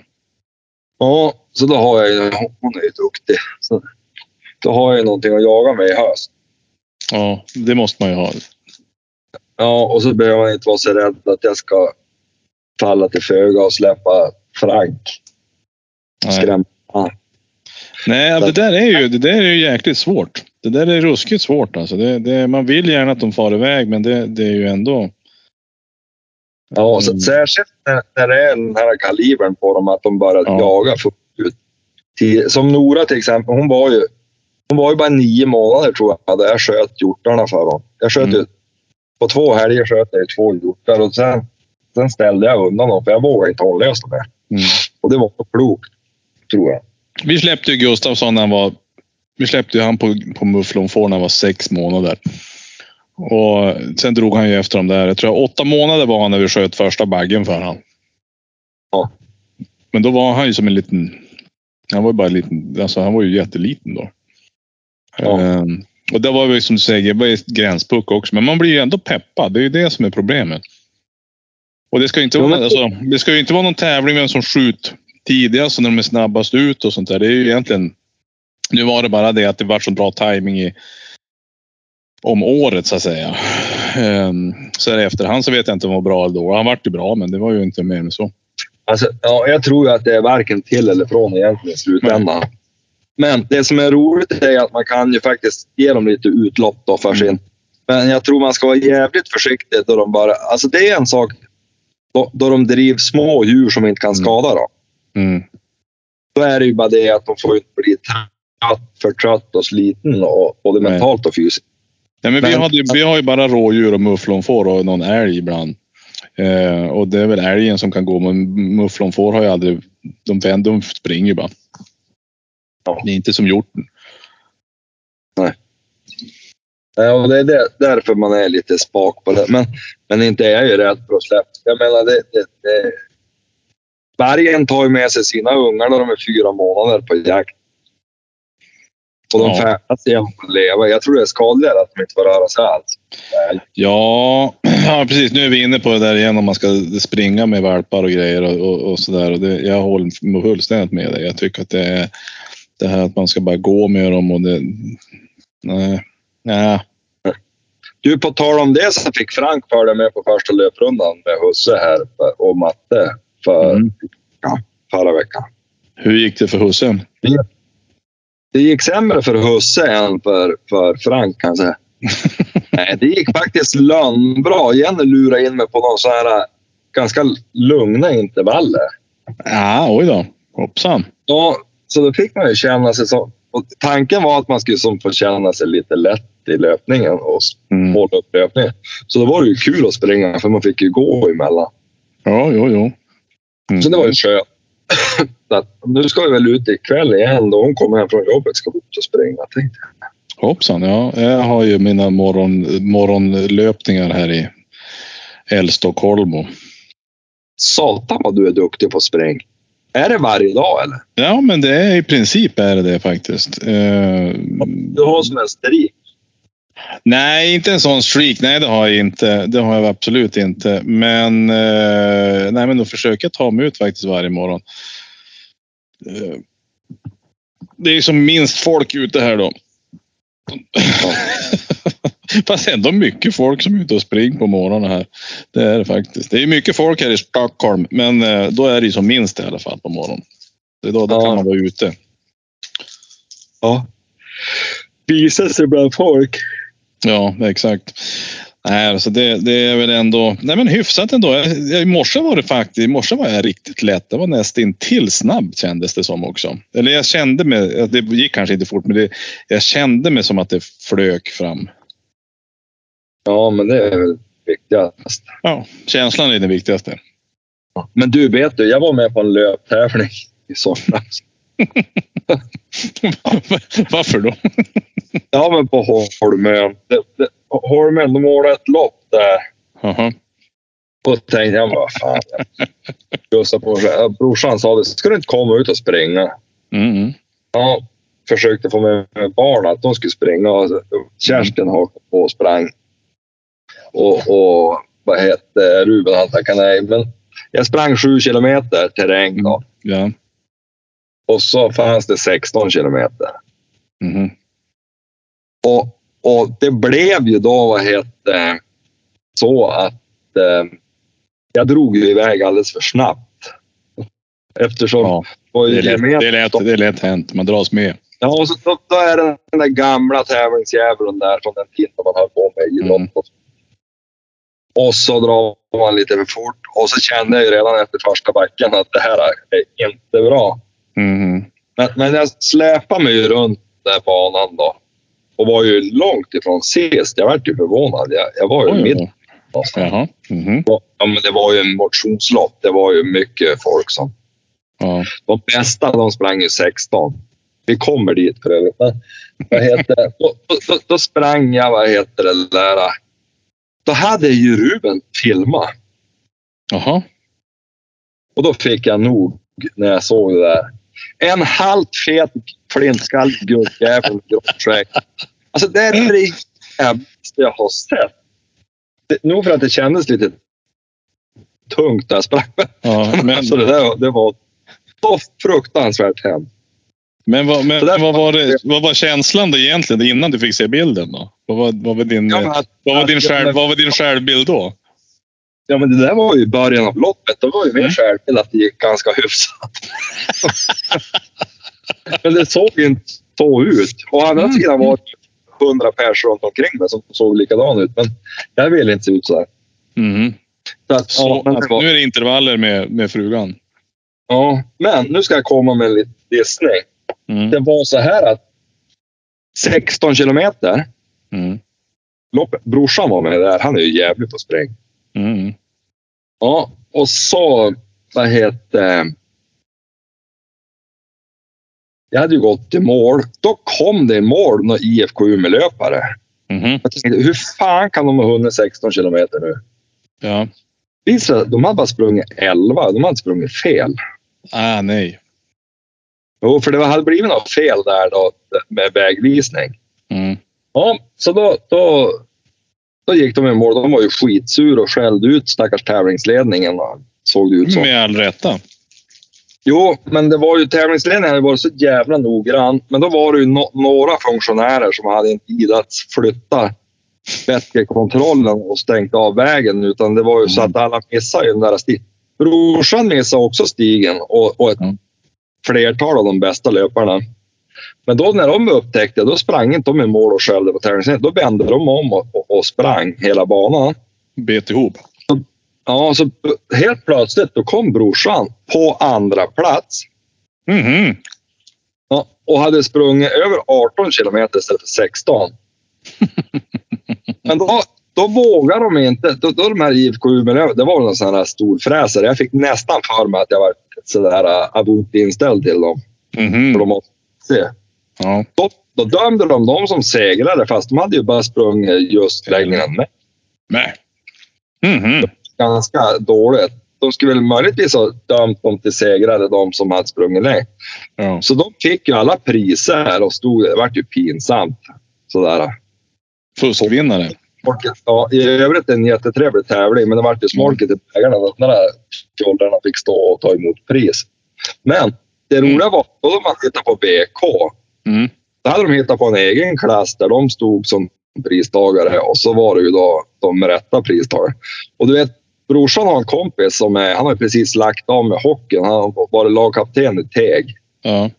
Speaker 1: Ja, så då har jag ju, hon är ju duktig. Så, då har jag ju någonting att jaga med i höst.
Speaker 2: Ja, det måste man ju ha.
Speaker 1: Ja, och så behöver man inte vara så rädd att jag ska falla till föga och släppa Frank. Skrämma.
Speaker 2: Nej, det där är ju, det där är ju jäkligt svårt. Det där är ruskigt svårt alltså. Det, det, man vill gärna att de far iväg, men det, det är ju ändå...
Speaker 1: Ja, så, särskilt när, när det är den här kalibern på dem, att de börjar
Speaker 2: Ja.
Speaker 1: jaga fullt ut. Som Nora till exempel, hon var ju, hon var ju bara nio månader tror jag, där jag sköt hjortarna för dem. Jag sköt
Speaker 2: Mm.
Speaker 1: På två helger sköt jag två hjortar och sen, sen ställde jag undan dem för jag vågade inte hålla dem mer.
Speaker 2: Mm.
Speaker 1: Och det var så klokt, tror jag.
Speaker 2: Vi släppte ju Gustafsson när han var... Vi släppte ju han på, på mufflonfår när han var sex månader. Och sen drog han ju efter dem där. Jag tror åtta månader var han när vi sköt första baggen för han.
Speaker 1: Ja.
Speaker 2: Men då var han ju som en liten... Han var ju bara en liten... Alltså han var ju jätteliten då.
Speaker 1: Ja.
Speaker 2: Ehm, och det var ju som du säger, det var gränspuck också. Men man blir ju ändå peppad. Det är ju det som är problemet. Och det ska ju inte, vara, alltså, det ska ju inte vara någon tävling vem som skjuter tidigast och när de är snabbast ut och sånt där. Det är ju egentligen... Nu var det bara det att det var så bra timing i om året så att säga. Ehm, så här i efterhand så vet jag inte om han var bra eller dålig. Han vart ju bra, men det var ju inte mer än så.
Speaker 1: Alltså, ja, jag tror ju att det är varken till eller från egentligen i slutändan. Men det som är roligt är att man kan ju faktiskt ge dem lite utlopp då för sin... Men jag tror man ska vara jävligt försiktig då de bara... Alltså det är en sak då, då de driver små djur som inte kan skada dem.
Speaker 2: Mm.
Speaker 1: Då är det ju bara det att de får inte bli trött, för trött och sliten och, både
Speaker 2: Nej.
Speaker 1: mentalt och fysiskt.
Speaker 2: Ja, men vi, hade, ju- vi har ju bara rådjur och mufflonfår och någon älg ibland. Eh, och det är väl älgen som kan gå, men mufflonfår har ju aldrig... De, de, springer bara.
Speaker 1: Ja.
Speaker 2: Det är inte som hjorten.
Speaker 1: Ja, och det är därför man är lite spak på det. Men, men inte är jag ju rädd för att släppa. Jag menar, det, det, det... Vargen tar ju med sig sina ungar när de är fyra månader på jakt. Och de
Speaker 2: Ja.
Speaker 1: färdas genom att leva. Jag tror det är skadligare att de inte får röra sig alls.
Speaker 2: Ja, *clears throat* ja, precis. Nu är vi inne på det där igen om man ska springa med valpar och grejer och, och, och sådär. Jag håller fullständigt med dig. Jag tycker att det är det här att man ska bara gå med dem och det... Nej. Nej.
Speaker 1: Du, på tal om det så fick Frank följa med på första löprundan med Husse här och Matte för,
Speaker 2: Mm.
Speaker 1: ja, förra veckan.
Speaker 2: Hur gick det för husse?
Speaker 1: Det gick sämre för Husse än för, för Frank kan jag säga. *laughs* Nej, det gick faktiskt lönnbra. Jenny lurade in mig på någon så här äh, ganska lugna intervaller.
Speaker 2: Ja, oj då. Hoppsan.
Speaker 1: Ja, så då fick man ju känna sig som... Tanken var att man skulle som få känna sig lite lätt i löpningen och
Speaker 2: Mm.
Speaker 1: hålla upp löpningen. Så då var det ju kul att springa för man fick ju gå emellan.
Speaker 2: Ja, jo, jo. Mm.
Speaker 1: Så det var ju skönt. *laughs* Nu ska vi väl ut ikväll igen då hon kommer hem från jobbet ska ut och springa tänkte jag.
Speaker 2: Hoppsan, ja. Jag har ju mina morgon, morgonlöpningar här i Älvstockholm.
Speaker 1: Satan vad du är duktig på att springa. Är det varje dag eller?
Speaker 2: Ja, men det är i princip är det det faktiskt. Eh,
Speaker 1: Du har som en strik.
Speaker 2: nej, inte en sån streak. Nej, det har jag inte. Det har jag absolut inte. Men, eh, nej, men då försöker jag ta mig ut faktiskt varje morgon. Eh, det är som minst folk ute här då. *laughs* Fast ändå mycket folk som är ute och springer på morgonen här. Det är det faktiskt. Det är mycket folk här i Stockholm, men eh, då är det ju som minst i alla fall på morgonen. Det är då, då
Speaker 1: Ja.
Speaker 2: kan man vara ute.
Speaker 1: Ja. Visa sig bland folk.
Speaker 2: Ja, exakt. Nej, alltså det, det är väl ändå nej men hyfsat ändå. Jag, jag, I morse var det faktiskt, i morse var jag riktigt lätt. Det var nästan till snabb kändes det som också. Eller jag kände mig, det gick kanske inte fort, men det, jag kände mig som att det flög fram.
Speaker 1: Ja, men det är väl viktigast.
Speaker 2: Ja, känslan är det viktigaste.
Speaker 1: Men du, vet du, jag var med på en löptävling i somras. *laughs*
Speaker 2: Varför då?
Speaker 1: Ja, men på Holmön. Holmön, de ordnade ett lopp där.
Speaker 2: Jaha.
Speaker 1: Och tänkte jag, vad fan. Mig. Brorsan sa det, ska du inte komma ut och springa?
Speaker 2: Mm.
Speaker 1: Ja, försökte få med barnen att de skulle springa. Kerstin hakade på och sprang. Och, och vad heter Ruben han tackade nej. Men jag sprang sju kilometer terräng då.
Speaker 2: Ja.
Speaker 1: Och så fanns det 16 kilometer.
Speaker 2: Mhm.
Speaker 1: Och, och det blev ju då, vad heter så att eh, jag drog ju iväg alldeles för snabbt. Eftersom
Speaker 2: Ja,
Speaker 1: det
Speaker 2: är lätt, det, är lätt, det är lätt hänt. Man dras med.
Speaker 1: Ja, och så, då, då är det den där gamla tävlingsdjävulen där från den tiden man höll på med idrott.
Speaker 2: Mm.
Speaker 1: Och så drar man lite för fort. Och så kände jag ju redan efter första backen att det här är inte bra.
Speaker 2: Mhm.
Speaker 1: Men, men jag släpade mig ju runt den banan då. Och var ju långt ifrån sist. Jag vart ju förvånad. Jag, jag var ju
Speaker 2: Oj,
Speaker 1: mitt.
Speaker 2: Jaha. Mhm.
Speaker 1: Ja, men det var ju en motionslopp. Det var ju mycket folk som...
Speaker 2: Ja.
Speaker 1: De bästa de sprang ju 16. Vi kommer dit för övrigt. Men, vad heter? *laughs* Då, då, då sprang jag, vad heter det där. Då hade ju Ruben filmat.
Speaker 2: Jaha.
Speaker 1: Och då fick jag nog när jag såg det där. En halvt fet flintskallig gubbjävel med. Alltså det är det jävligaste jag har sett. Det, nog för att det kändes lite tungt när jag sprang.
Speaker 2: Ja, men,
Speaker 1: alltså det, där, det var så fruktansvärt hemskt.
Speaker 2: men, vad, men vad, var det, vad var känslan då egentligen innan du fick se bilden? Då? Vad, var, vad, var din,
Speaker 1: Ja, men att-
Speaker 2: vad, var din
Speaker 1: att-
Speaker 2: själv,
Speaker 1: men-
Speaker 2: vad var din självbild då?
Speaker 1: Ja, men det där var ju början av loppet. Då var ju min
Speaker 2: Mm.
Speaker 1: självbild att det gick ganska hyfsat. *laughs* men det såg inte så ut. Å andra
Speaker 2: Mm.
Speaker 1: sidan var det hundra personer runt omkring mig som såg likadan ut. Men jag ville inte se ut så här.
Speaker 2: Mhm.
Speaker 1: Så att,
Speaker 2: Så
Speaker 1: ja, var,
Speaker 2: nu är det intervaller med, med frugan.
Speaker 1: ja, men nu ska jag komma med lite gissning.
Speaker 2: Mm.
Speaker 1: Det var så här att 16 kilometer.
Speaker 2: Mm.
Speaker 1: Loppet, brorsan var med där. Han är ju jävligt på spräng.
Speaker 2: Mm.
Speaker 1: Ja, och så, vad heter Jag hade ju gått i mål. Då kom det i mål några IFK Umeå-löpare.
Speaker 2: Mhm.
Speaker 1: Jag tänkte, hur fan kan de ha hunnit 16 kilometer nu?
Speaker 2: Ja.
Speaker 1: Visst, de hade bara sprungit 11. De hade sprungit fel.
Speaker 2: Ah, nej.
Speaker 1: Jo, för det hade blivit något fel där då med vägvisning.
Speaker 2: Mm.
Speaker 1: Ja, så då, då, då gick de i mål. De var ju skitsur och skällde ut stackars tävlingsledningen. Såg det ut som.
Speaker 2: Med all rätta.
Speaker 1: Jo, men det var ju tävlingsledningen hade varit så jävla noggrann. Men då var det ju no några funktionärer som hade inte tid att flytta kontrollen och stängt av vägen. Utan det var ju så att alla missade ju den där stigen. Brorsan missade också stigen och, och ett
Speaker 2: Mm.
Speaker 1: flertal av de bästa löparna. Men då när de upptäckte då sprang inte de i mål och skällde på tävlingsledningen. Då vände de om och, och, och sprang hela banan.
Speaker 2: Bet ihop.
Speaker 1: Ja, så helt plötsligt då kom brorsan på andra plats.
Speaker 2: Mhm.
Speaker 1: Ja, och hade sprungit över 18 kilometer istället för 16. *laughs* Men då, då vågar de inte. Då, då de här IFK Umeå, det var en sån här storfräsare. Jag fick nästan för mig att jag var sådär uh, abort inställd till dem.
Speaker 2: Mhm.
Speaker 1: För de måste se.
Speaker 2: Ja.
Speaker 1: Då, då dömde de dem som segrare fast de hade ju bara sprungit just längre än mig.
Speaker 2: Nej. Mhm.
Speaker 1: Ganska dåligt. De skulle väl möjligtvis ha dömt dem till segrare, de som hade sprungit längst.
Speaker 2: Ja.
Speaker 1: Så de fick ju alla priser och stod, det vart ju pinsamt. Sådär.
Speaker 2: Fuskvinnare.
Speaker 1: Ja, I övrigt en jättetrevlig tävling, men det vart ju smolket i bägarna. där fjollarna fick stå och ta emot pris. Men det roliga var då de hade hittat på BK.
Speaker 2: Mm.
Speaker 1: Då hade de hittat på en egen klass där de stod som pristagare och så var det ju då de rätta pristagare. Och du vet, brorsan har en kompis som är, han har precis lagt av med hockeyn. Han har varit lagkapten i Teg,
Speaker 2: Ja.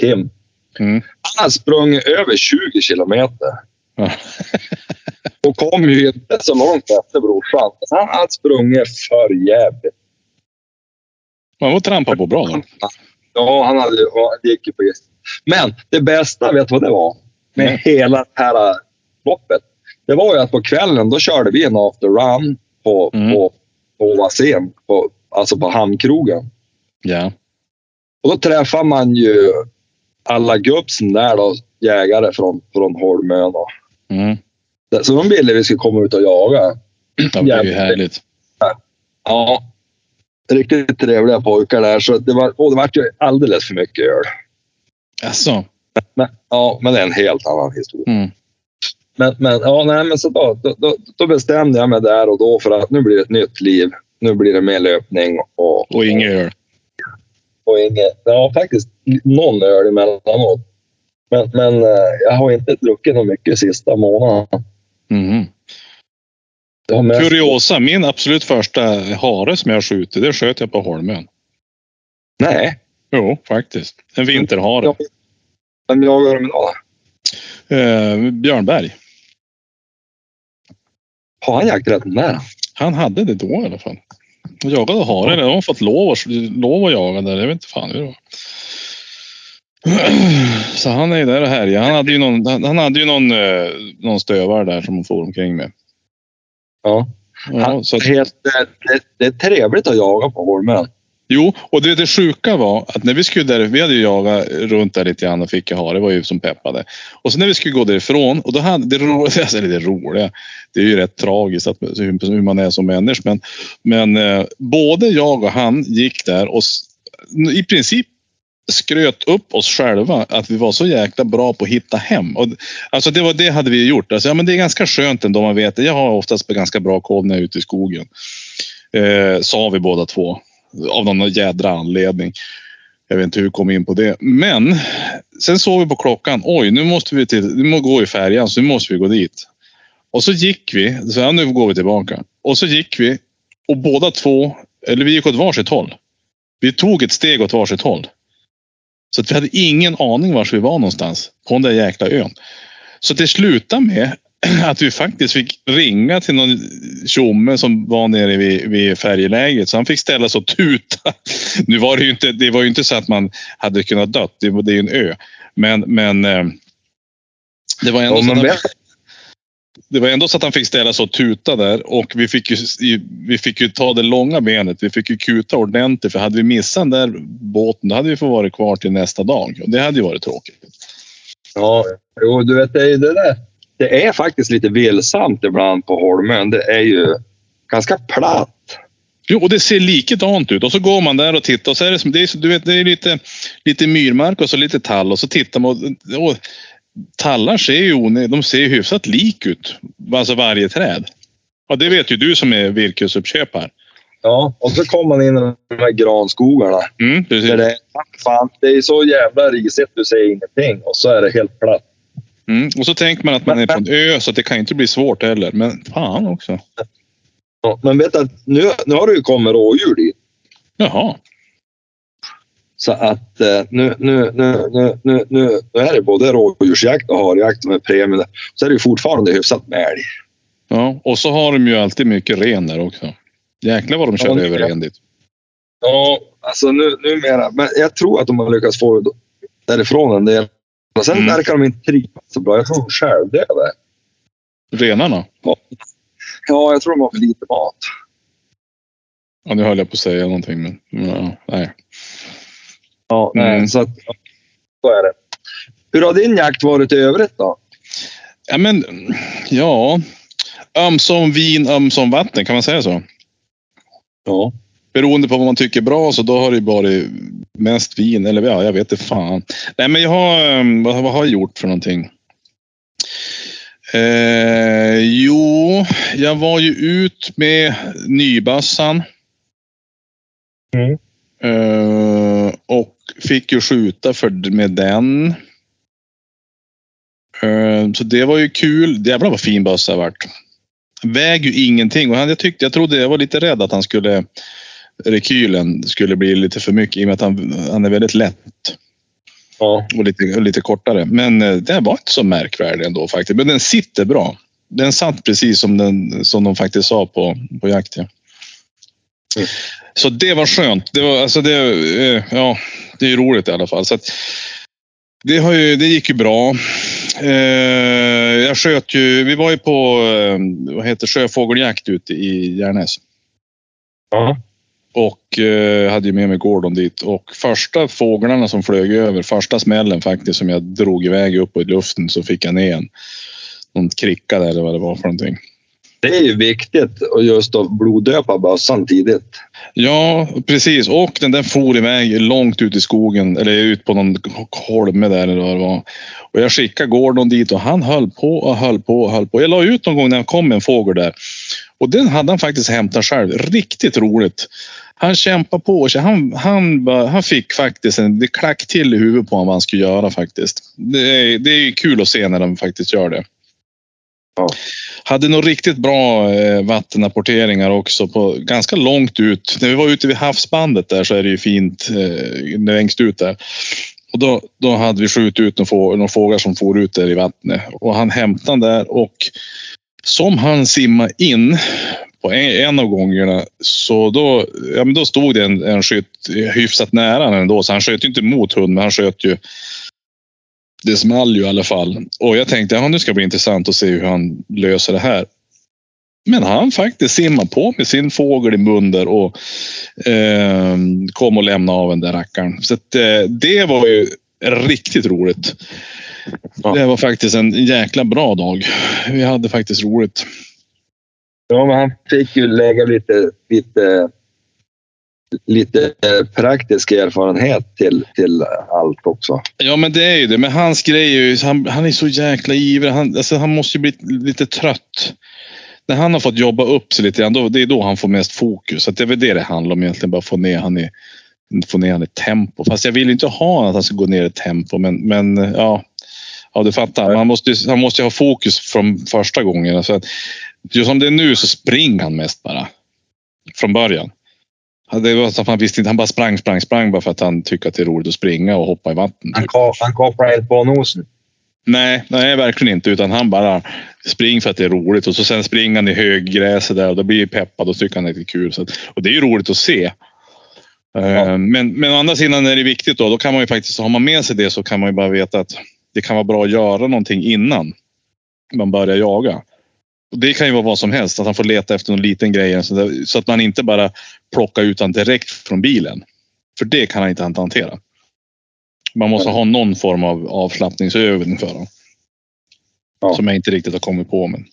Speaker 1: Kim.
Speaker 2: Mm.
Speaker 1: Han har sprungit över 20 kilometer.
Speaker 2: Ja. *laughs*
Speaker 1: Och kom ju inte så långt efter brorsan. Han hade sprungit för jävligt.
Speaker 2: Man var trampa på bra då.
Speaker 1: Ja, han hade, ja, det gick ju på just. Men det bästa, vet du vad det var? Med
Speaker 2: Nej.
Speaker 1: hela det här äh, loppet. det var ju att på kvällen då körde vi en after run på,
Speaker 2: Mm.
Speaker 1: på, på Vasén, på, alltså på hamnkrogen.
Speaker 2: Ja.
Speaker 1: Och då träffar man ju alla gubbsen där då, jägare från, från Holmön. Och,
Speaker 2: Mm.
Speaker 1: så de ville vi skulle komma ut och jaga.
Speaker 2: Ja, det är ju härligt.
Speaker 1: Ja, riktigt trevliga pojkar där. Så det var, och det var ju alldeles för mycket öl.
Speaker 2: Alltså.
Speaker 1: Men, ja, men det är en helt annan historia.
Speaker 2: Mm.
Speaker 1: Men, men, ja, nej, men så då, då, då, bestämde jag mig där och då för att nu blir det ett nytt liv. Nu blir det mer löpning och,
Speaker 2: Och inget öl.
Speaker 1: och inget, ja faktiskt någon öl emellanåt. Men, men eh, jag har inte druckit något mycket sista månaden.
Speaker 2: Mm. Kuriosa, min absolut första hare som jag har skjutit, det sköt jag på Holmön.
Speaker 1: Nej,
Speaker 2: Jo, faktiskt. En vinterhare.
Speaker 1: Vem jagar de idag?
Speaker 2: Eh, Björnberg.
Speaker 1: Har han jakträtten där?
Speaker 2: Han hade det då i alla fall. Han jagade hare. De har fått lov, lov att jaga där. Jag vet inte fan hur det var. Så han är ju där och härjar. Han hade ju någon, han hade ju någon, eh, någon stövare där som han for omkring med.
Speaker 1: Ja.
Speaker 2: Ja, så
Speaker 1: Helt, det, det, det är trevligt att jaga på Holmön.
Speaker 2: jo, och det, det sjuka var att när vi skulle där, vi hade ju jagat runt där lite grann och fick hare, var ju som peppade. Och så när vi skulle gå därifrån och då hade det roliga, *laughs* alltså det roliga, det är ju rätt tragiskt att, hur, man är som människa. Men, men eh, både jag och han gick där och i princip skröt upp oss själva att vi var så jäkla bra på att hitta hem. Och, alltså det, var, det hade vi gjort. Alltså, ja, men det är ganska skönt ändå man vet. Jag har oftast ganska bra koll när jag är ute i skogen. Eh, sa vi båda två. Av någon jädra anledning. Jag vet inte hur vi kom in på det. Men sen såg vi på klockan. Oj, nu måste vi till, nu må gå i färjan så nu måste vi gå dit. Och så gick vi. Så här, nu går vi tillbaka. Och så gick vi. Och båda två, eller vi gick åt varsitt håll. Vi tog ett steg åt varsitt håll. Så att vi hade ingen aning var vi var någonstans på den där jäkla ön. Så det slutade med *clears throat* att vi faktiskt fick ringa till någon tjomme som var nere vid, vid färjeläget. Så han fick ställa sig och tuta. *laughs* Nu var det ju inte, det var ju inte så att man hade kunnat dött. Det, det är ju en ö. Men, men eh, det var ändå
Speaker 1: Ja, men
Speaker 2: det var ändå så att han fick ställa sig och tuta där och vi fick ju, vi fick ju ta det långa benet. Vi fick ju kuta ordentligt för hade vi missat den där båten då hade vi fått vara kvar till nästa dag och det hade ju varit tråkigt.
Speaker 1: Ja, jo, du vet, det, är det, där. det är faktiskt lite vilsamt ibland på Holmön. Det är ju ganska platt.
Speaker 2: Jo, och det ser likadant ut och så går man där och tittar och så är det som, det är, du vet, det är lite, lite myrmark och så lite tall och så tittar man och, och tallar ser ju de ser ju hyfsat lik ut. Alltså varje träd. Ja, det vet ju du som är virkesuppköpare.
Speaker 1: Ja, och så kommer man in i de här granskogarna.
Speaker 2: Mm, precis.
Speaker 1: Där det, är, fan, det är så jävla risigt, du ser ingenting. Och så är det helt platt.
Speaker 2: Mm. Och så tänker man att man är på en ö så det kan inte bli svårt heller. Men fan också.
Speaker 1: Ja, men vet du, nu, nu har det ju kommit rådjur dit.
Speaker 2: Jaha.
Speaker 1: Så att eh, nu, nu, nu, nu, nu, nu, nu är det både rådjursjakt och harjakt med premie. Så är det ju fortfarande hyfsat med älg.
Speaker 2: Ja, och så har de ju alltid mycket ren där också. Jäklar vad de kör
Speaker 1: Ja,
Speaker 2: över ren dit.
Speaker 1: Ja, alltså nu, numera. Men jag tror att de har lyckats få därifrån en del. Men sen
Speaker 2: Mm.
Speaker 1: verkar de inte trivas så bra. Jag tror de självdöda.
Speaker 2: Renarna?
Speaker 1: Ja, jag tror de har för lite mat.
Speaker 2: Ja, nu höll jag på att säga någonting men ja, nej.
Speaker 1: Ja,
Speaker 2: Mm.
Speaker 1: nej, så att, så är det. Hur har din jakt varit i övrigt då?
Speaker 2: Ja, men ja. Ömsom vin, ömsom vatten, kan man säga så?
Speaker 1: Ja.
Speaker 2: Beroende på vad man tycker är bra så då har det varit mest vin eller ja, jag vet inte fan. Nej, men jag har, vad, vad har jag gjort för någonting? Eh, jo, jag var ju ut med nybassan.
Speaker 1: Mm.
Speaker 2: Eh, och fick ju skjuta för, med den. Eh, så det var ju kul. Jävlar vad fin bössa det vart. Väger ju ingenting och han, jag tyckte, jag trodde, jag var lite rädd att han skulle rekylen skulle bli lite för mycket i och med att han, han är väldigt lätt
Speaker 1: Ja.
Speaker 2: och lite, och lite kortare. Men eh, den var inte så märkvärdig ändå faktiskt. Men den sitter bra. Den satt precis som, den, som de faktiskt sa på, på jakt. Ja.
Speaker 1: Mm.
Speaker 2: Så det var skönt. Det, var, alltså det, eh, ja, det är roligt i alla fall. Så att, det, har ju, det gick ju bra. Eh, jag sköt ju, vi var ju på eh, vad heter sjöfågeljakt ute i Järnäs.
Speaker 1: Ja.
Speaker 2: Och eh, hade ju med mig Gordon dit. Och första fåglarna som flög över, första smällen faktiskt som jag drog iväg upp i luften så fick jag ner en. Någon kricka där eller vad det var för någonting.
Speaker 1: Det är ju viktigt att just att bloddöpa bössan tidigt.
Speaker 2: Ja, precis. Och den där for iväg långt ut i skogen eller ut på någon holme där eller vad det var. Och jag skickade Gordon dit och han höll på och höll på och höll på. Jag la ut någon gång när det kom en fågel där. Och den hade han faktiskt hämtat själv. Riktigt roligt. Han kämpade på. sig. Han, han, han fick faktiskt en det klack till i huvudet på honom vad han skulle göra faktiskt. Det är, det är kul att se när de faktiskt gör det.
Speaker 1: Ja.
Speaker 2: Hade nog riktigt bra eh, vattenapporteringar också på ganska långt ut. När vi var ute vid havsbandet där så är det ju fint eh, längst ut där. Och då, då hade vi skjutit ut några, få, några fåglar som for ut där i vattnet. Och han hämtade där och som han simmade in på en, en av gångerna så då, ja, men då stod det en, en skytt hyfsat nära ändå. Så han sköt inte mot hund men han sköt ju det small ju i alla fall. Och jag tänkte ja, nu ska det bli intressant att se hur han löser det här. Men han faktiskt simmade på med sin fågel i mun där och eh, kom och lämnade av den där rackaren. Så att, eh, det var ju riktigt roligt.
Speaker 1: Ja.
Speaker 2: Det var faktiskt en jäkla bra dag. Vi hade faktiskt roligt.
Speaker 1: Ja, men han fick ju lägga lite, lite, lite eh, praktisk erfarenhet till, till allt också.
Speaker 2: Ja, men det är ju det. Men hans grej är ju, han, han är så jäkla ivrig. Han, alltså, han måste ju bli lite trött. När han har fått jobba upp sig lite grann, då, det är då han får mest fokus. Så det är väl det det handlar om egentligen. Bara få ner han i, få ner han i tempo. Fast jag vill inte ha att han ska gå ner i tempo. Men, men ja, ja, du fattar. Han måste, ju- han måste ju ha fokus från första gången. Så att, just som det är nu så springer han mest bara. Från början. Det var så att han visste inte. Han bara sprang, sprang, sprang bara för att han tycker att det är roligt att springa och hoppa i vatten.
Speaker 1: Han, ko- han kopplar inte på nosen.
Speaker 2: Nej, nej, verkligen inte. Utan han bara springer för att det är roligt. Och så sen springer han i höggräset där och då blir han peppad och tycker han är lite kul. Så och det är ju roligt att se. Eh,
Speaker 1: Ja.
Speaker 2: Men, men å andra sidan är det viktigt då. Då kan man ju faktiskt, har man med sig det så kan man ju bara veta att det kan vara bra att göra någonting innan man börjar jaga. Det kan ju vara vad som helst. Att han får leta efter någon liten grej. Så, att man inte bara plockar ut han direkt från bilen. För det kan han inte hantera. Man måste ha någon form av avslappningsövning för honom.
Speaker 1: Ja.
Speaker 2: Som jag inte riktigt har kommit på. Men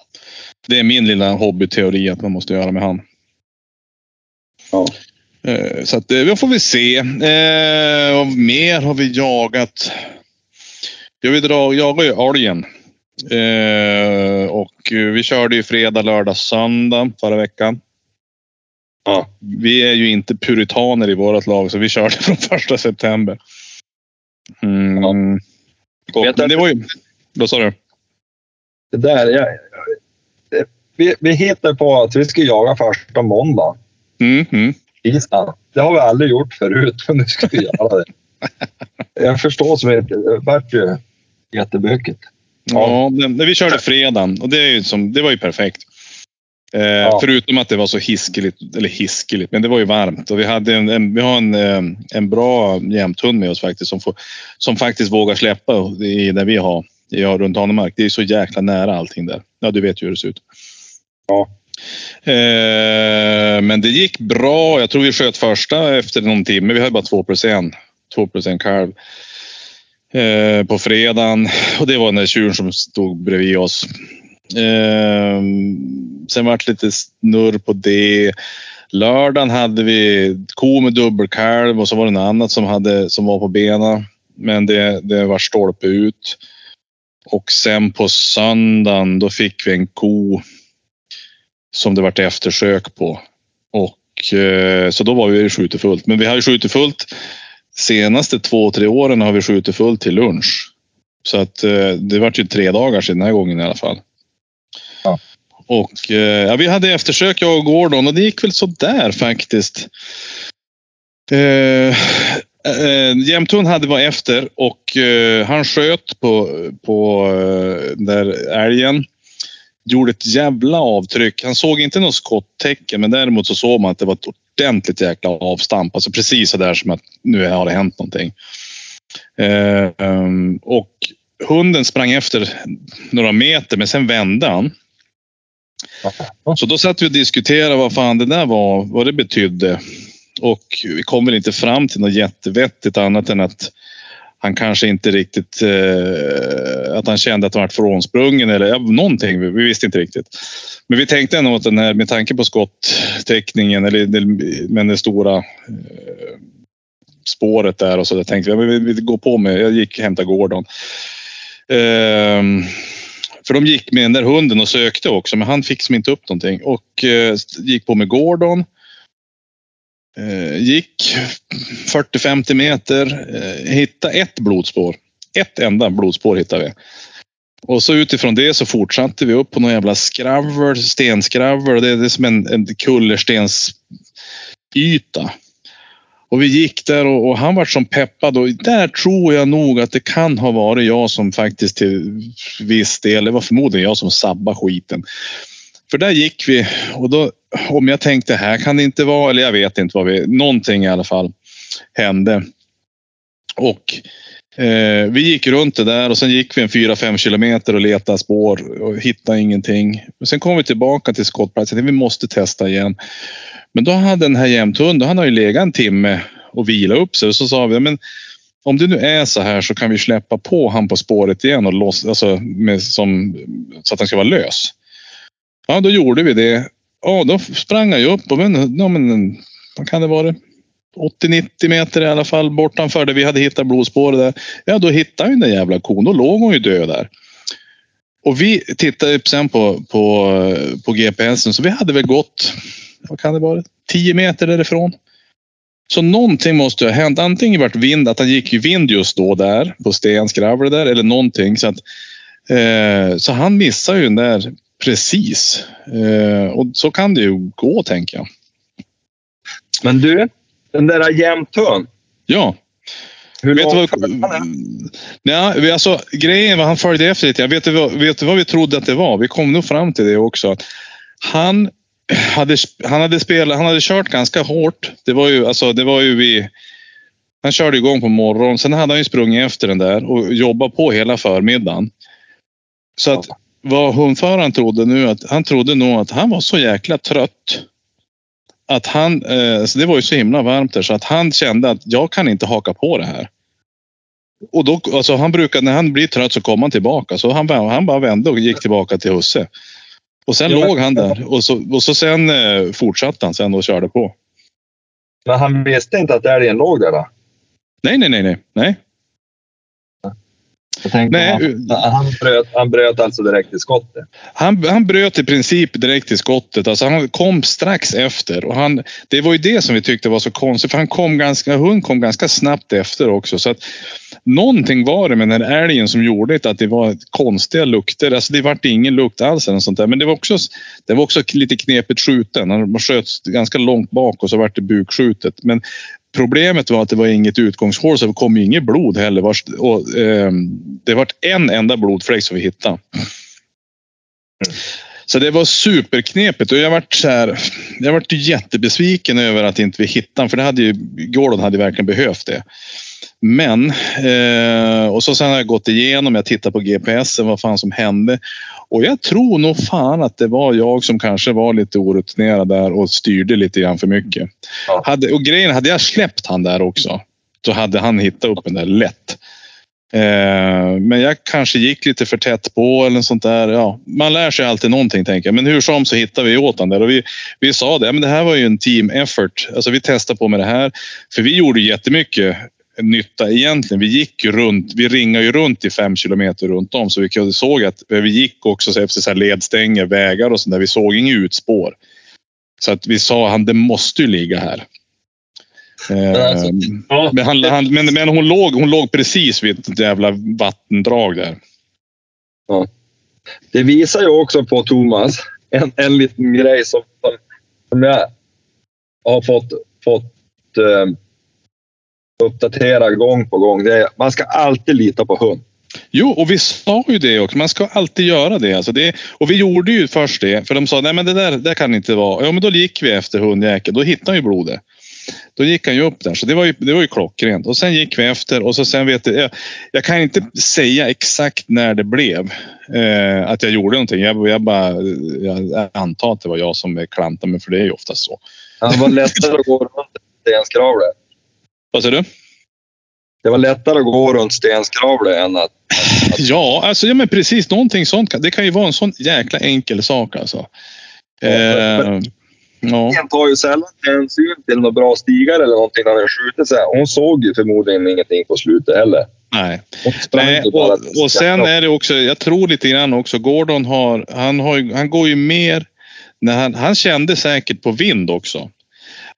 Speaker 2: det är min lilla hobbyteori att man måste göra med han.
Speaker 1: Ja.
Speaker 2: Eh, Så att, eh, vi får vi se. Eh, mer har vi jagat? Jag vill dra, jagar ju älgen. Eh, och vi körde ju fredag, lördag, söndag förra veckan.
Speaker 1: Ja.
Speaker 2: Vi är ju inte puritaner i vårt lag så vi körde *laughs* från första september. Mm.
Speaker 1: Ja.
Speaker 2: Och, men det var ju... Vad sa du?
Speaker 1: Det där, jag, det, vi, vi hittade på att vi ska jaga första måndag.
Speaker 2: Mm, mm.
Speaker 1: Det har vi aldrig gjort förut, *laughs* men nu ska vi göra det. *laughs* Jag förstår som inte. Det vart ju jättebökigt.
Speaker 2: Ja, men, men vi körde fredagen och det, är ju som, det var ju perfekt. Eh, Förutom att det var så hiskeligt, eller hiskeligt, men det var ju varmt och vi hade en, en, vi har en, eh, en bra jämthund med oss faktiskt som, får, som faktiskt vågar släppa i, där vi har, i, runt Hanemark. Det är så jäkla nära allting där. Ja, du vet ju hur det ser ut.
Speaker 1: Ja.
Speaker 2: Eh, men det gick bra. Jag tror vi sköt första efter någon timme. Vi hade bara två plus en. Två plus en kalv. Eh, på fredagen. Och det var den där tjuren som stod bredvid oss. Eh, sen vart det lite snurr på det. Lördagen hade vi ko med dubbelkalv och så var det något annat som, hade, som var på benen. Men det, det var stolpe ut. Och sen på söndagen då fick vi en ko som det vart eftersök på. Och eh, så då var vi skjutit fullt. Men vi hade skjutit fullt senaste två, tre åren har vi skjutit fullt till lunch. Så att eh, det vart ju tre dagar sedan den här gången i alla fall.
Speaker 1: Ja.
Speaker 2: Och eh, ja, vi hade eftersök jag och Gordon och det gick väl så där faktiskt. Eh, eh, Jämthund hade var efter och eh, han sköt på, på där älgen. Gjorde ett jävla avtryck. Han såg inte något skotttecken men däremot så såg man att det var ett ordentligt jäkla avstamp. Alltså precis så där som att nu har det hänt någonting. Eh, ehm, och hunden sprang efter några meter, men sen vände han. Så då satt vi och diskuterade vad fan det där var, vad det betydde. Och vi kom väl inte fram till något jättevettigt annat än att han kanske inte riktigt, eh, att han kände att han varit frånsprungen eller ja, någonting. Vi, vi visste inte riktigt. Men vi tänkte ändå att den här, med tanke på skottäckningen eller med det stora eh, spåret där och så där tänkte vi, vi, vi går på med, jag gick och hämtade Gordon. Eh, för de gick med den där hunden och sökte också, men han fick som inte upp någonting och eh, gick på med Gordon. Eh, gick 40-50 meter, eh, hittade ett blodspår. Ett enda blodspår hittade vi. Och så utifrån det så fortsatte vi upp på någon jävla skravel, stenskravel. Det är, det är som en, en kullerstensyta. Och vi gick där och, och, han var som peppad och där tror jag nog att det kan ha varit jag som faktiskt till viss del, det var förmodligen jag som sabbade skiten. För där gick vi och då, om jag tänkte här kan det inte vara, eller jag vet inte vad vi, någonting i alla fall hände. Och eh, vi gick runt det där och sen gick vi en 4-5 kilometer och letade spår och hittade ingenting. Och sen kom vi tillbaka till skottplatsen. Vi måste testa igen. Men då hade den här jämthunden, han har ju legat en timme och vilat upp sig och så sa vi, men om det nu är så här så kan vi släppa på han på spåret igen och loss, alltså med, som, så att han ska vara lös. Ja, då gjorde vi det. Ja, då sprang han ju upp och men, ja, men vad kan det vara? 80-90 meter i alla fall bortanför där vi hade hittat blodspåret där. Ja, då hittade vi den där jävla kon. Då låg hon ju död där. Och vi tittade sen på, på, på GPSen så vi hade väl gått, vad kan det vara, 10 meter därifrån. Så någonting måste ha hänt. Antingen vart vind, att han gick i vind just då där på stenskravel där eller någonting. Så, att, eh, så han missade ju den där Precis. Eh, och så kan det ju gå, tänker jag.
Speaker 1: Men du, den där jämthön.
Speaker 2: Ja. Hur vet långt vad, nej, alltså, grejen var han följde efter lite. Jag vet, vet du vad vi trodde att det var? Vi kom nog fram till det också. Han hade, han hade spelat, han hade kört ganska hårt. Det var ju, alltså, det var ju vi. Han körde igång på morgonen. Sen hade han ju sprungit efter den där och jobbat på hela förmiddagen. Så att vad hundföraren trodde nu, att han trodde nog att han var så jäkla trött. Att han, eh, så det var ju så himla varmt där så att han kände att jag kan inte haka på det här. Och då, alltså han brukar, när han blir trött så kommer han tillbaka. Så han, han bara vände och gick tillbaka till husse. Och sen ja, låg han där och så, och så sen eh, fortsatte han sen och körde på.
Speaker 1: Men han visste inte att älgen låg där då?
Speaker 2: Nej, nej, nej, nej. nej.
Speaker 1: Nej, han, han, bröt, han bröt alltså direkt i skottet?
Speaker 2: Han, han bröt i princip direkt i skottet. Alltså han kom strax efter. Och han, det var ju det som vi tyckte var så konstigt. För han kom ganska, hund kom ganska snabbt efter också. Så att, någonting var det med den här älgen som gjorde att det var konstiga lukter. Alltså det vart ingen lukt alls eller sånt där. Men det var också, det var också lite knepigt skjuten. Han sköt ganska långt bak och så vart det bukskjutet. Men Problemet var att det var inget utgångshål så det kom inget blod heller. Och, eh, det var en enda blodfläck som vi hittade. Så det var superknepigt och jag vart så här. Jag vart jättebesviken över att inte vi hittade för det hade ju Gordon hade verkligen behövt det. Men eh, och så sen har jag gått igenom. Jag tittar på GPSen vad fan som hände och jag tror nog fan att det var jag som kanske var lite orutinerad där och styrde lite grann för mycket. Ja. Hade, och grejen, hade jag släppt han där också så hade han hittat upp den där lätt. Eh, men jag kanske gick lite för tätt på eller sånt där. Ja, man lär sig alltid någonting tänker jag. Men hur som så hittade vi åt han där och vi, vi sa det. Men det här var ju en team effort. Alltså vi testade på med det här. För vi gjorde jättemycket nytta egentligen. Vi gick ju runt, vi ringade ju runt i fem kilometer runt om så vi såg att vi gick också efter så här ledstänger, vägar och sånt där. Vi såg inget utspår. Så att vi sa han det måste ju ligga här. Alltså, ja. men, han, han, men, men, hon, låg, hon låg precis vid ett jävla vattendrag där.
Speaker 1: Ja. Det visar ju också på Thomas en, en liten grej som, som jag har fått, fått eh, uppdatera gång på gång. Är, man ska alltid lita på hund.
Speaker 2: Jo, och vi sa ju det också. Man ska alltid göra det. Alltså det och vi gjorde ju först det, för de sa nej men det där, det kan inte vara. Ja, men då gick vi efter hundjäkeln. Då hittade vi blodet. Då gick han ju upp där, så det var ju, det var ju klockrent. Och sen gick vi efter och så sen vet jag, jag, kan inte säga exakt när det blev eh, att jag gjorde någonting. Jag, jag bara, jag antar att det var jag som klantade mig, för det är ju oftast så.
Speaker 1: Det var lättare att gå runt stenskravle.
Speaker 2: Vad säger du?
Speaker 1: Det var lättare att gå runt stenskravle än att... *laughs*
Speaker 2: Ja, alltså ja, men precis någonting sånt. Det kan ju vara en sån jäkla enkel sak alltså. Eh, ja.
Speaker 1: En tar ju sällan hänsyn till några bra stigar eller någonting när den skjuter sig. Hon såg ju förmodligen ingenting på slutet heller.
Speaker 2: Nej.
Speaker 1: Hon
Speaker 2: Nej, och, och sen är det också, jag tror lite grann också, Gordon har, han, har, han går ju mer, när han, han kände säkert på vind också.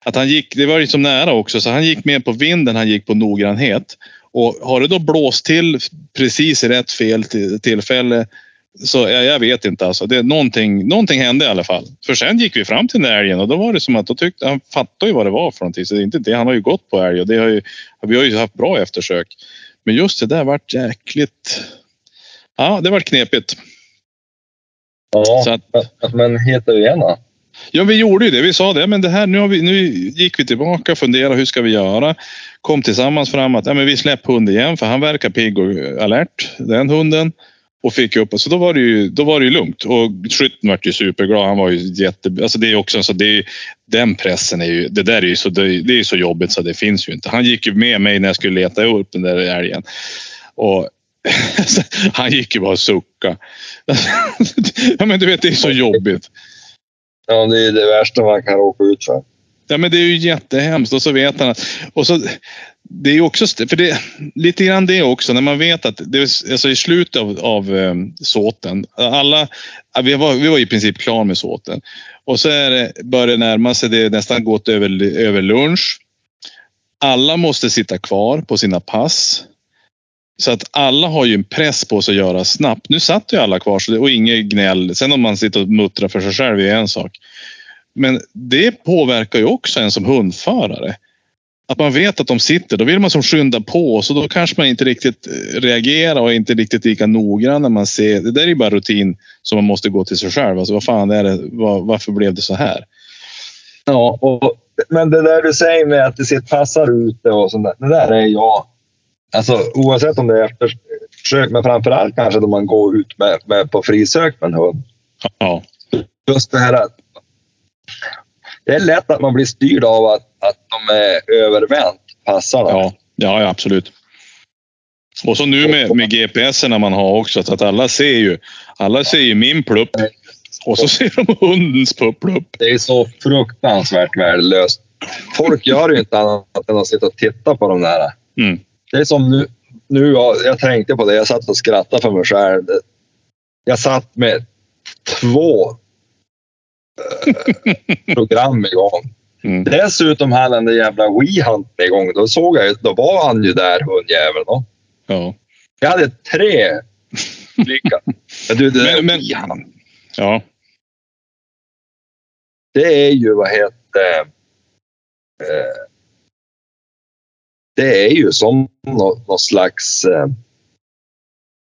Speaker 2: Att han gick, det var så nära också, så han gick mer på vinden, han gick på noggrannhet. Och har det då blåst till precis i rätt fel till, tillfälle så jag, jag vet inte alltså. Det, någonting, någonting hände i alla fall. För sen gick vi fram till den där älgen och då var det som att då tyckte, han fattade ju vad det var för någonting. Så det är inte det. Han har ju gått på älg och det har ju, vi har ju haft bra eftersök. Men just det där vart jäkligt... Ja, det vart knepigt.
Speaker 1: Ja,
Speaker 2: att,
Speaker 1: men- men heter igen då?
Speaker 2: Ja, vi gjorde ju det. Vi sa det. Men det här, nu, har vi, nu gick vi tillbaka och funderade. Hur ska vi göra? Kom tillsammans fram att ja, men vi släpper hund igen för han verkar pigg och alert, den hunden. Och fick upp Så då var det ju, då var det ju lugnt. Och skytten vart ju superglad. Han var ju jätte... Alltså det är också så det är, Den pressen är ju... Det där är ju så, det, det är så jobbigt så det finns ju inte. Han gick ju med mig när jag skulle leta upp den där älgen. Och *laughs* han gick ju bara och suckade. *laughs* ja men du vet det är så jobbigt.
Speaker 1: Ja, det är det värsta man kan råka ut för.
Speaker 2: Ja men det är ju jättehemskt och så vet han att... Och så, det är ju också, för det, lite grann det också, när man vet att det, alltså i slutet av, av eh, såten, alla, vi var, vi var i princip klara med såten. Och så är det, börjar det närma sig, det är nästan gått över, över lunch. Alla måste sitta kvar på sina pass. Så att alla har ju en press på sig att göra snabbt. Nu satt ju alla kvar så det, och inget gnäll. Sen om man sitter och muttrar för sig själv är en sak. Men det påverkar ju också en som hundförare. Att man vet att de sitter, då vill man som skynda på så då kanske man inte riktigt eh, reagerar och är inte riktigt lika noggrann när man ser. Det där är ju bara rutin som man måste gå till sig själv. Alltså vad fan är det? Var, varför blev det så här?
Speaker 1: Ja, och, men det där du säger med att det ser passar ute och sånt där. Det där är jag. Alltså oavsett om det är eftersök, men framförallt kanske då man går ut med, med på frisök med en hund.
Speaker 2: Ja,
Speaker 1: Just det här att det är lätt att man blir styrd av att, att de är övervänt, passarna.
Speaker 2: ja, ja, absolut. Och så nu med, med GPS när man har också så att alla ser ju. Alla ser ju min plupp och så ser de hundens plupp.
Speaker 1: Det är så fruktansvärt värdelöst. Folk gör ju inte annat än att sitta och titta på de där.
Speaker 2: Mm.
Speaker 1: Det är som nu, nu jag, jag tänkte på det, jag satt och skrattade för mig själv. Jag satt med två eh, *laughs* program igång.
Speaker 2: Mm.
Speaker 1: Dessutom hade han den jävla WeHunt igång. Då såg jag då var han ju där hundjäveln. då.
Speaker 2: Ja.
Speaker 1: Jag hade tre blickar. Men du, det
Speaker 2: Men- men-
Speaker 1: WeHunt,
Speaker 2: ja,
Speaker 1: det är ju vad heter eh, Det är ju som någon, någon slags... Eh,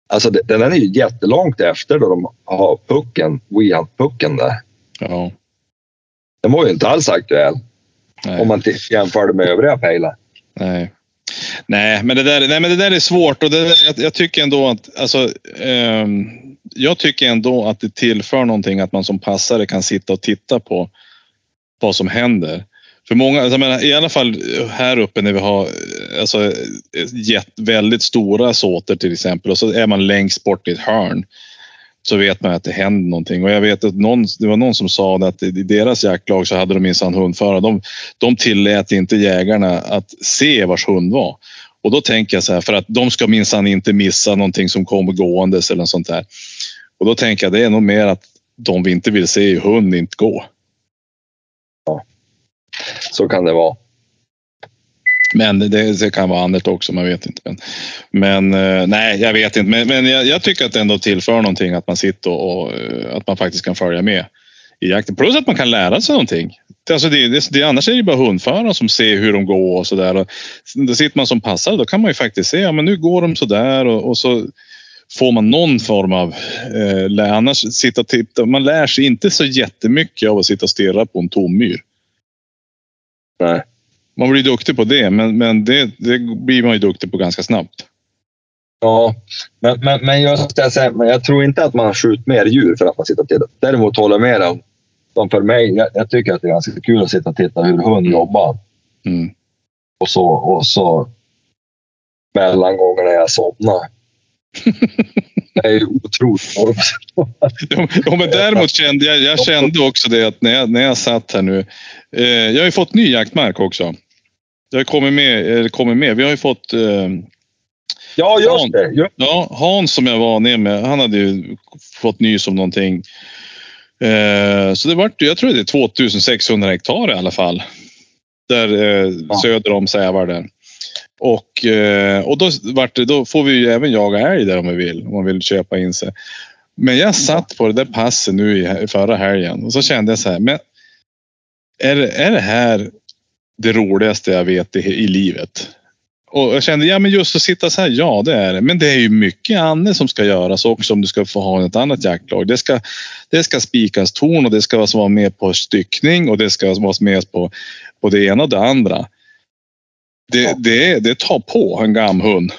Speaker 1: alltså det, den är ju jättelångt efter då de har pucken, WeHunt-pucken där.
Speaker 2: ja.
Speaker 1: Den var ju inte alls aktuell
Speaker 2: Nej.
Speaker 1: om man jämför det med övriga pejlar.
Speaker 2: Nej. Nej, men det där, nej, men det där är svårt och det, där- jag, jag tycker ändå att alltså, ehm, jag tycker ändå att det tillför någonting att man som passare kan sitta och titta på vad som händer. För många, alltså jag menar, i alla fall här uppe när vi har alltså, gett väldigt stora såter till exempel och så är man längst bort i ett hörn så vet man att det händer någonting. Och jag vet att någon, det var någon som sa att i deras jaktlag så hade de minsann hundförare. De, de tillät inte jägarna att se vars hund var. Och då tänker jag så här, för att de ska minsann inte missa någonting som kommer gåendes eller något sånt där. Och då tänker jag det är nog mer att de vi inte vill se hund inte gå.
Speaker 1: Så kan det vara.
Speaker 2: Men det, det kan vara annat också, man vet inte. Men, men eh, nej, jag vet inte. Men, men jag, jag tycker att det ändå tillför någonting att man sitter och, och eh, att man faktiskt kan följa med i jakten. Plus att man kan lära sig någonting. Alltså det, det, det, annars är det bara hundförare som ser hur de går och sådär. Då sitter man som passare, då kan man ju faktiskt se, ja men nu går de sådär och, och så får man någon form av... Eh, annars sitta och titta, man lär sig inte så jättemycket av att sitta och stirra på en tom myr.
Speaker 1: Nej.
Speaker 2: Man blir duktig på det, men, men det, det blir man ju duktig på ganska snabbt.
Speaker 1: Ja, men, men, men just det jag säger, men jag tror inte att man skjuter mer djur för att man sitter och tittar. Däremot håller jag med om, som för mig, jag, jag tycker att det är ganska kul att sitta och titta hur hund jobbar.
Speaker 2: Mm.
Speaker 1: Och så, och så mellan gångerna jag somnar. *laughs* det är ju otroligt.
Speaker 2: Ja, ja, men däremot kände jag, jag kände också det att när jag, när jag satt här nu. Eh, jag har ju fått ny jaktmark också. Jag har kommit med, kommit med. Vi har ju fått eh,
Speaker 1: Ja, just det. Just.
Speaker 2: Ja, Hans som jag var ner med, han hade ju fått nys om någonting. Eh, så det vart, jag tror det är 2600 hektar i alla fall. Där eh,
Speaker 1: Ja.
Speaker 2: söder om Sävar där. Och, eh, och då, vart det, då får vi ju även jaga älg där om vi vill, om man vill köpa in sig. Men jag satt på det där passet nu i förra helgen och så kände jag så här, men är, är det här det roligaste jag vet i, i livet? Och jag kände, ja men just att sitta så här, ja det är det. Men det är ju mycket annat som ska göras också om du ska få ha ett annat jaktlag. Det ska, det ska spikas torn och det ska vara med på styckning och det ska vara med på, på det ena och det andra. Det,
Speaker 1: Ja.
Speaker 2: det, det tar på en gamhund.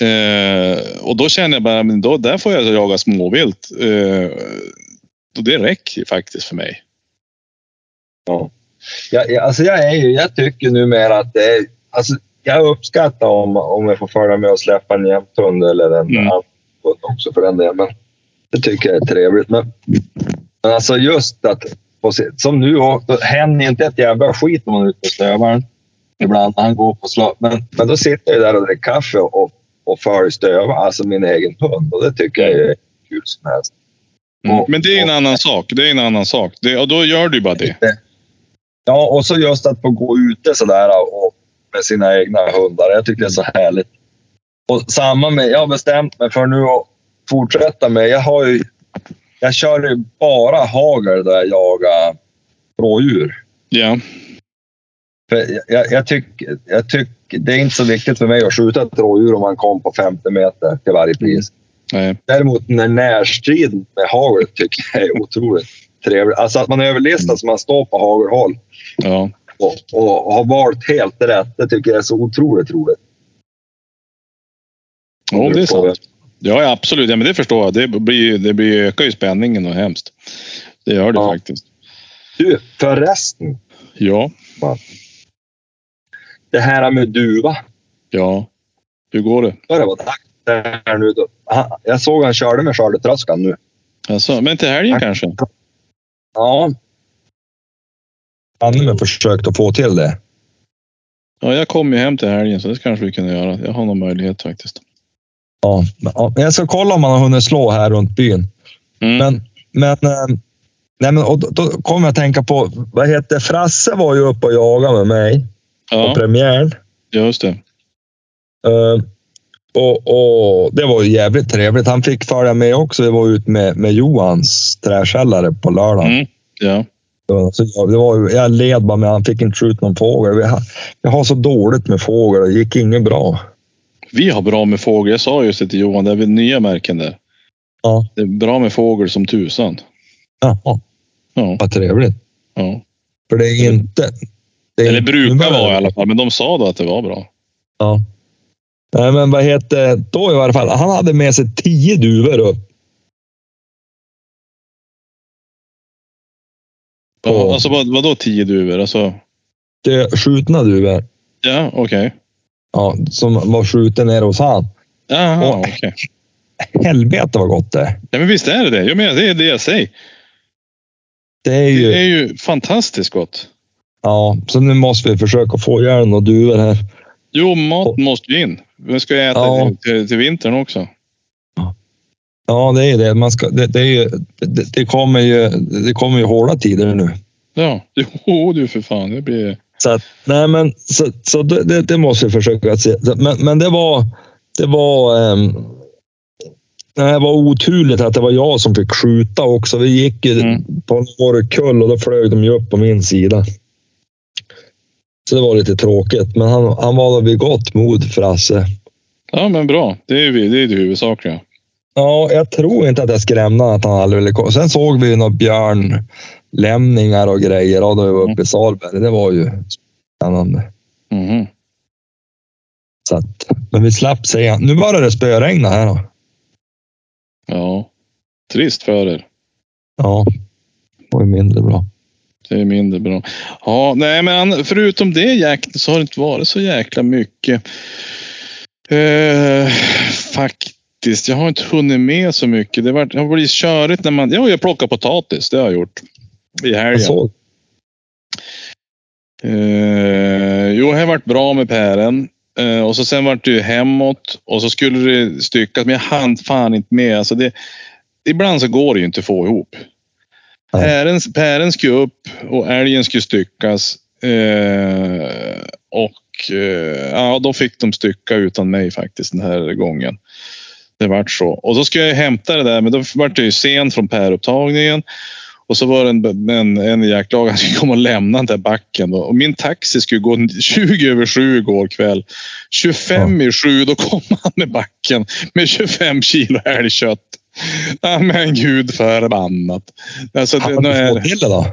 Speaker 2: Eh, och då känner jag bara, men då, där får jag jaga småvilt. Eh, och det räcker faktiskt för mig.
Speaker 1: Ja. Jag, jag, alltså jag, är ju, jag tycker numera att det är... Alltså, jag uppskattar om, om jag får följa med och släppa en jämthund eller en
Speaker 2: Mm.
Speaker 1: också för den delen. Men det tycker jag är trevligt. Men, men alltså just att... se- Som nu, och- då händer inte ett jävla skit när man är ute med stövaren. Ibland han går på slag. Men, men då sitter jag där och dricker kaffe och, och följer stövaren, alltså min egen hund. Och det tycker jag är kul som helst.
Speaker 2: Mm.
Speaker 1: Och-
Speaker 2: Men det är en
Speaker 1: och-
Speaker 2: annan sak. Det är en annan sak. Det, och då gör du bara det.
Speaker 1: Ja, och så just att få gå ute sådär och med sina egna hundar. Jag tycker det är så härligt. Och samma med, jag har bestämt mig för nu att fortsätta med, jag har ju, jag kör ju bara hagel där jag jagar rådjur.
Speaker 2: Ja.
Speaker 1: För jag, jag, jag tycker, jag tycker, det är inte så viktigt för mig att skjuta ett rådjur om man kom på 50 meter till varje pris.
Speaker 2: Nej.
Speaker 1: Däremot när närstrid med hagel tycker jag är otroligt trevligt. Alltså att man överlistar så man står på hagelhåll.
Speaker 2: Ja.
Speaker 1: och, och, har valt helt rätt. Det tycker jag är så otroligt roligt.
Speaker 2: Jo, det är sant. Ja, ja, absolut. Ja, men det förstår jag. Det, blir, det blir, ökar ju spänningen och hemskt. Det gör det
Speaker 1: Ja.
Speaker 2: faktiskt.
Speaker 1: Du, förresten.
Speaker 2: Ja.
Speaker 1: Det här med duva.
Speaker 2: Ja. Hur går det?
Speaker 1: Börjar vara dags det nu. Jag såg han körde med skördetröskan nu.
Speaker 2: Alltså, men till helgen kanske?
Speaker 1: Ja. Han har försökt att få till det.
Speaker 2: Ja, jag kommer ju hem till helgen så det kanske vi kunde göra. Jag har någon möjlighet faktiskt.
Speaker 1: Ja, men- ja, men jag ska kolla om han har hunnit slå här runt byn.
Speaker 2: Mm.
Speaker 1: Men, men, eh, nej, men och då, då kommer jag att tänka på, vad heter Frasse var ju uppe och jagade med mig på
Speaker 2: ja,
Speaker 1: premiären.
Speaker 2: just det.
Speaker 1: Eh, och, och Det var jävligt trevligt. Han fick följa med också. Vi var ute med, med Johans träskällare på lördagen.
Speaker 2: Mm. Ja.
Speaker 1: Så jag, det var, jag led bara med han fick inte skjuta någon fågel. Vi har, vi har så dåligt med fågel. Det gick inget bra.
Speaker 2: Vi har bra med fågel. Jag sa just det till Johan, det är väl nya märken där.
Speaker 1: Ja.
Speaker 2: Det är bra med fågel som tusan.
Speaker 1: Jaha,
Speaker 2: Ja.
Speaker 1: vad trevligt.
Speaker 2: ja.
Speaker 1: För det är inte... Det är,
Speaker 2: Eller brukar vara i alla fall, men de sa då att det var bra.
Speaker 1: Ja. Nej, men vad heter Då i alla fall. Han hade med sig tio duvor upp.
Speaker 2: Ja. Alltså vad, vadå tio duvor? Alltså,
Speaker 1: Det skjutna duvor.
Speaker 2: ja, okej.
Speaker 1: Ja, som var skjuten nere hos han.
Speaker 2: Jaha, okej.
Speaker 1: Helvete vad gott det.
Speaker 2: Ja, men visst är det det. Jag menar, det är det jag säger.
Speaker 1: Det är ju...
Speaker 2: Det är ju fantastiskt gott.
Speaker 1: Ja, så nu måste vi försöka få ihjäl några duvor här.
Speaker 2: Jo, mat måste ju in. Vi ska ju äta
Speaker 1: Ja.
Speaker 2: till, till, vintern också.
Speaker 1: Ja, det är det. Man ska, det, det, är ju, det, det, kommer ju, det kommer ju hårda tider nu.
Speaker 2: Ja, *laughs* jo du för fan. Det blir...
Speaker 1: Så, att, nej men, så, så det, det, måste vi försöka se. Men, men det var... Det var, um, det var oturligt att det var jag som fick skjuta också. Vi gick ju
Speaker 2: Mm.
Speaker 1: på några kull och då flög de ju upp på min sida. Så det var lite tråkigt, men han, han var vid gott mod, Frasse.
Speaker 2: Ja, men bra. Det är, vi- det, är det huvudsakliga.
Speaker 1: Ja, jag tror inte att jag skrämde att han aldrig ville komma. Sen såg vi ju några björnlämningar och grejer ja, då vi var uppe i Salberg. Det var ju Spännande.
Speaker 2: Mhm.
Speaker 1: Så att, men vi slapp se. Nu börjar det spöregna här då.
Speaker 2: Ja. Trist för er.
Speaker 1: Ja, det var ju mindre bra.
Speaker 2: Det är mindre bra. Ja, nej men förutom det jakten så har det inte varit så jäkla mycket. Eh, faktiskt, jag har inte hunnit med så mycket. Det har, varit, det har blivit körigt när man... Ja, jag plockar potatis. Det har jag gjort. I helgen. Eh, jo, det har varit bra med pären. Eh, och så sen vart det ju hemåt och så skulle det styckas. Men jag hann fan inte med. Alltså det, ibland så går det ju inte att få ihop. Pären, pären skulle upp och älgen skulle styckas. Eh, och eh, ja, då fick de stycka utan mig faktiskt den här gången. Det vart så. Och så skulle jag hämta det där, men då vart det ju sent från pärupptagningen. Och så var det en, en, en jaktlag som kom och lämnade den där backen. Då. Och min taxi skulle gå 20 över 7 igår kväll. 25 i 7, då kom han med backen med 25 kilo älgkött. *laughs* Ja, men gud förbannat. Alltså, det, nu
Speaker 1: du
Speaker 2: är,
Speaker 1: det då?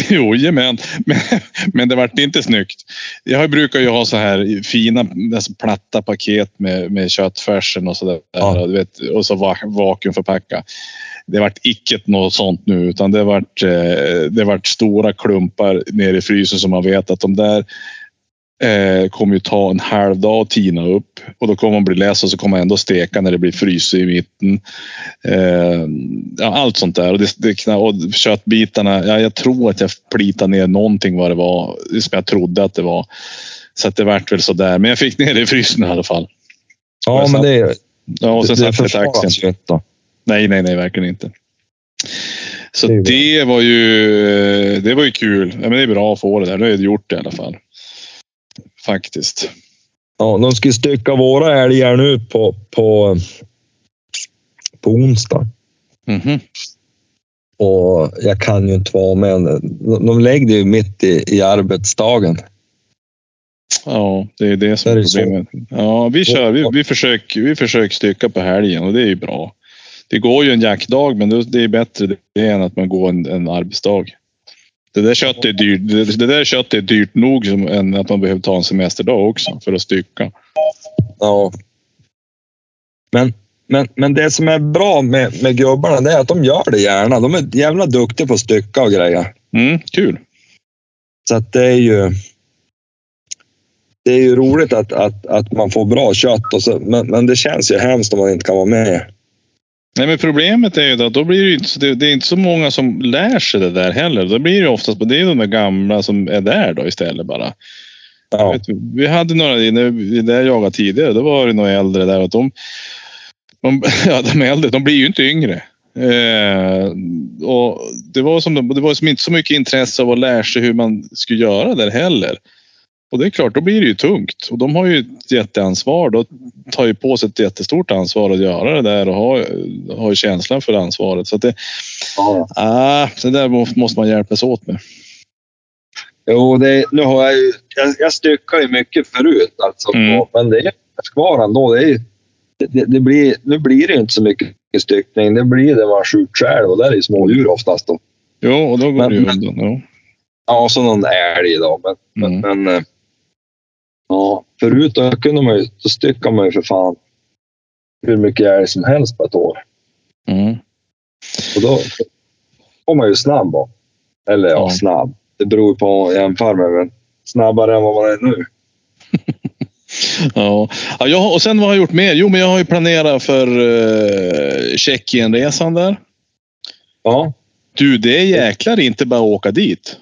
Speaker 1: *laughs*
Speaker 2: Jo, men, *laughs* men, det vart inte snyggt. Jag brukar ju ha så här fina alltså platta paket med, med köttfärsen och så där.
Speaker 1: Ja.
Speaker 2: Och, du vet, och så va- vakuumförpacka. Det vart icke något sånt nu utan det vart, eh, det vart stora klumpar nere i frysen som man vet att de där eh, kommer ju ta en halv dag att tina upp och då kommer man bli less och så kommer man ändå steka när det blir fryst i mitten. Eh, allt sånt där. Och, det, det, och köttbitarna, ja, jag tror att jag plitade ner någonting vad det var som jag trodde att det var. Så att det vart väl sådär. Men jag fick ner det i frysen i alla fall.
Speaker 1: Ja, men det, är-
Speaker 2: Ja, och sen
Speaker 1: det, det
Speaker 2: satt
Speaker 1: försvaras ju inte.
Speaker 2: Nej, nej, nej, verkligen inte. Så
Speaker 1: Det är
Speaker 2: det, var ju, det var ju kul. Ja, men det är bra att få det där. Nu har jag gjort det i alla fall. Faktiskt.
Speaker 1: Ja, de ska stycka våra älgar nu på, på, på onsdag.
Speaker 2: Mhm.
Speaker 1: Och jag kan ju inte vara med. De, lägger ju mitt i, i arbetsdagen.
Speaker 2: Ja, det är det som
Speaker 1: Det
Speaker 2: är
Speaker 1: är så.
Speaker 2: problemet. Ja, vi kör. Vi, vi, försöker, vi försöker stycka på helgen och det är ju bra. Det går ju en jaktdag, men det det är bättre det än att man går en, en arbetsdag. Det där köttet är dyrt. Det, där köttet är dyrt nog som att man behöver ta en semesterdag också för att stycka.
Speaker 1: Ja. Men, men, men det som är bra med, med gubbarna det är att de gör det gärna. De är jävla duktiga på att stycka och grejer.
Speaker 2: Mm, kul.
Speaker 1: Så att det är ju. Det är ju roligt att, att, att man får bra kött, och så, men, men det känns ju hemskt om man inte kan vara med.
Speaker 2: Nej, men problemet är ju att då blir det, inte, det, det är inte så många som lär sig det där heller. Då blir det oftast det är de där gamla som är där då istället bara.
Speaker 1: Ja,
Speaker 2: Vet Vi hade några, när jag jagade tidigare, då var det några äldre där. Att de, de, *laughs* ja, de äldre, de blir ju inte yngre. Eh, och det var, som, det var som inte så mycket intresse av att lära sig hur man skulle göra där heller. Och det är klart, då blir det ju tungt. Och de har ju ett jätteansvar. De tar ju på sig ett jättestort ansvar att göra det där och har, har ju känslan för ansvaret. Så det,
Speaker 1: ja.
Speaker 2: ah, det där må- måste man hjälpas åt med.
Speaker 1: Jo, det, nu har jag ju... Jag, jag styckar ju mycket förut, alltså,
Speaker 2: Mm.
Speaker 1: men det är kvar ändå. Det är, det, det blir, nu blir det inte så mycket styckning. Det blir det man skjuter själv och det är ju smådjur oftast. Då.
Speaker 2: Jo, och då går
Speaker 1: Men-
Speaker 2: det ju undan. Jo.
Speaker 1: Ja, och så någon älg då. Men,
Speaker 2: Mm.
Speaker 1: men, men eh, ja, förut då kunde man ju, så styckade man ju för fan hur mycket älg som helst på ett år.
Speaker 2: Mm.
Speaker 1: Och då var man ju snabb. Då. Eller ja,
Speaker 2: Ja.
Speaker 1: snabb. Det beror på vad man jämför med, men snabbare än vad man är nu. *laughs*
Speaker 2: Ja. ja jag, och sen vad har jag gjort mer? Jo, men jag har ju planerat för uh, Tjeckienresan där.
Speaker 1: Ja,
Speaker 2: Du, det är jäklar inte bara att åka dit.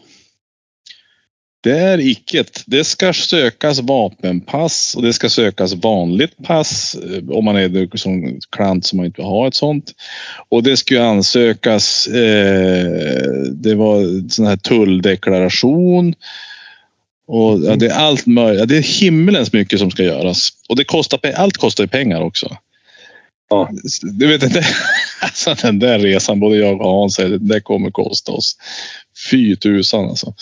Speaker 2: Det är icket. Det ska sökas vapenpass och det ska sökas vanligt pass eh, om man är som klant som man inte vill ha ett sånt. Och det ska ansökas. Eh, det var sån här tulldeklaration. Och ja, det är allt möjligt. Ja, det är himmelens mycket som ska göras. Och det kostar, allt kostar ju pengar också.
Speaker 1: Ja.
Speaker 2: Du vet inte. *laughs* Alltså den där resan, både jag och Hans det kommer kosta oss fy tusan alltså.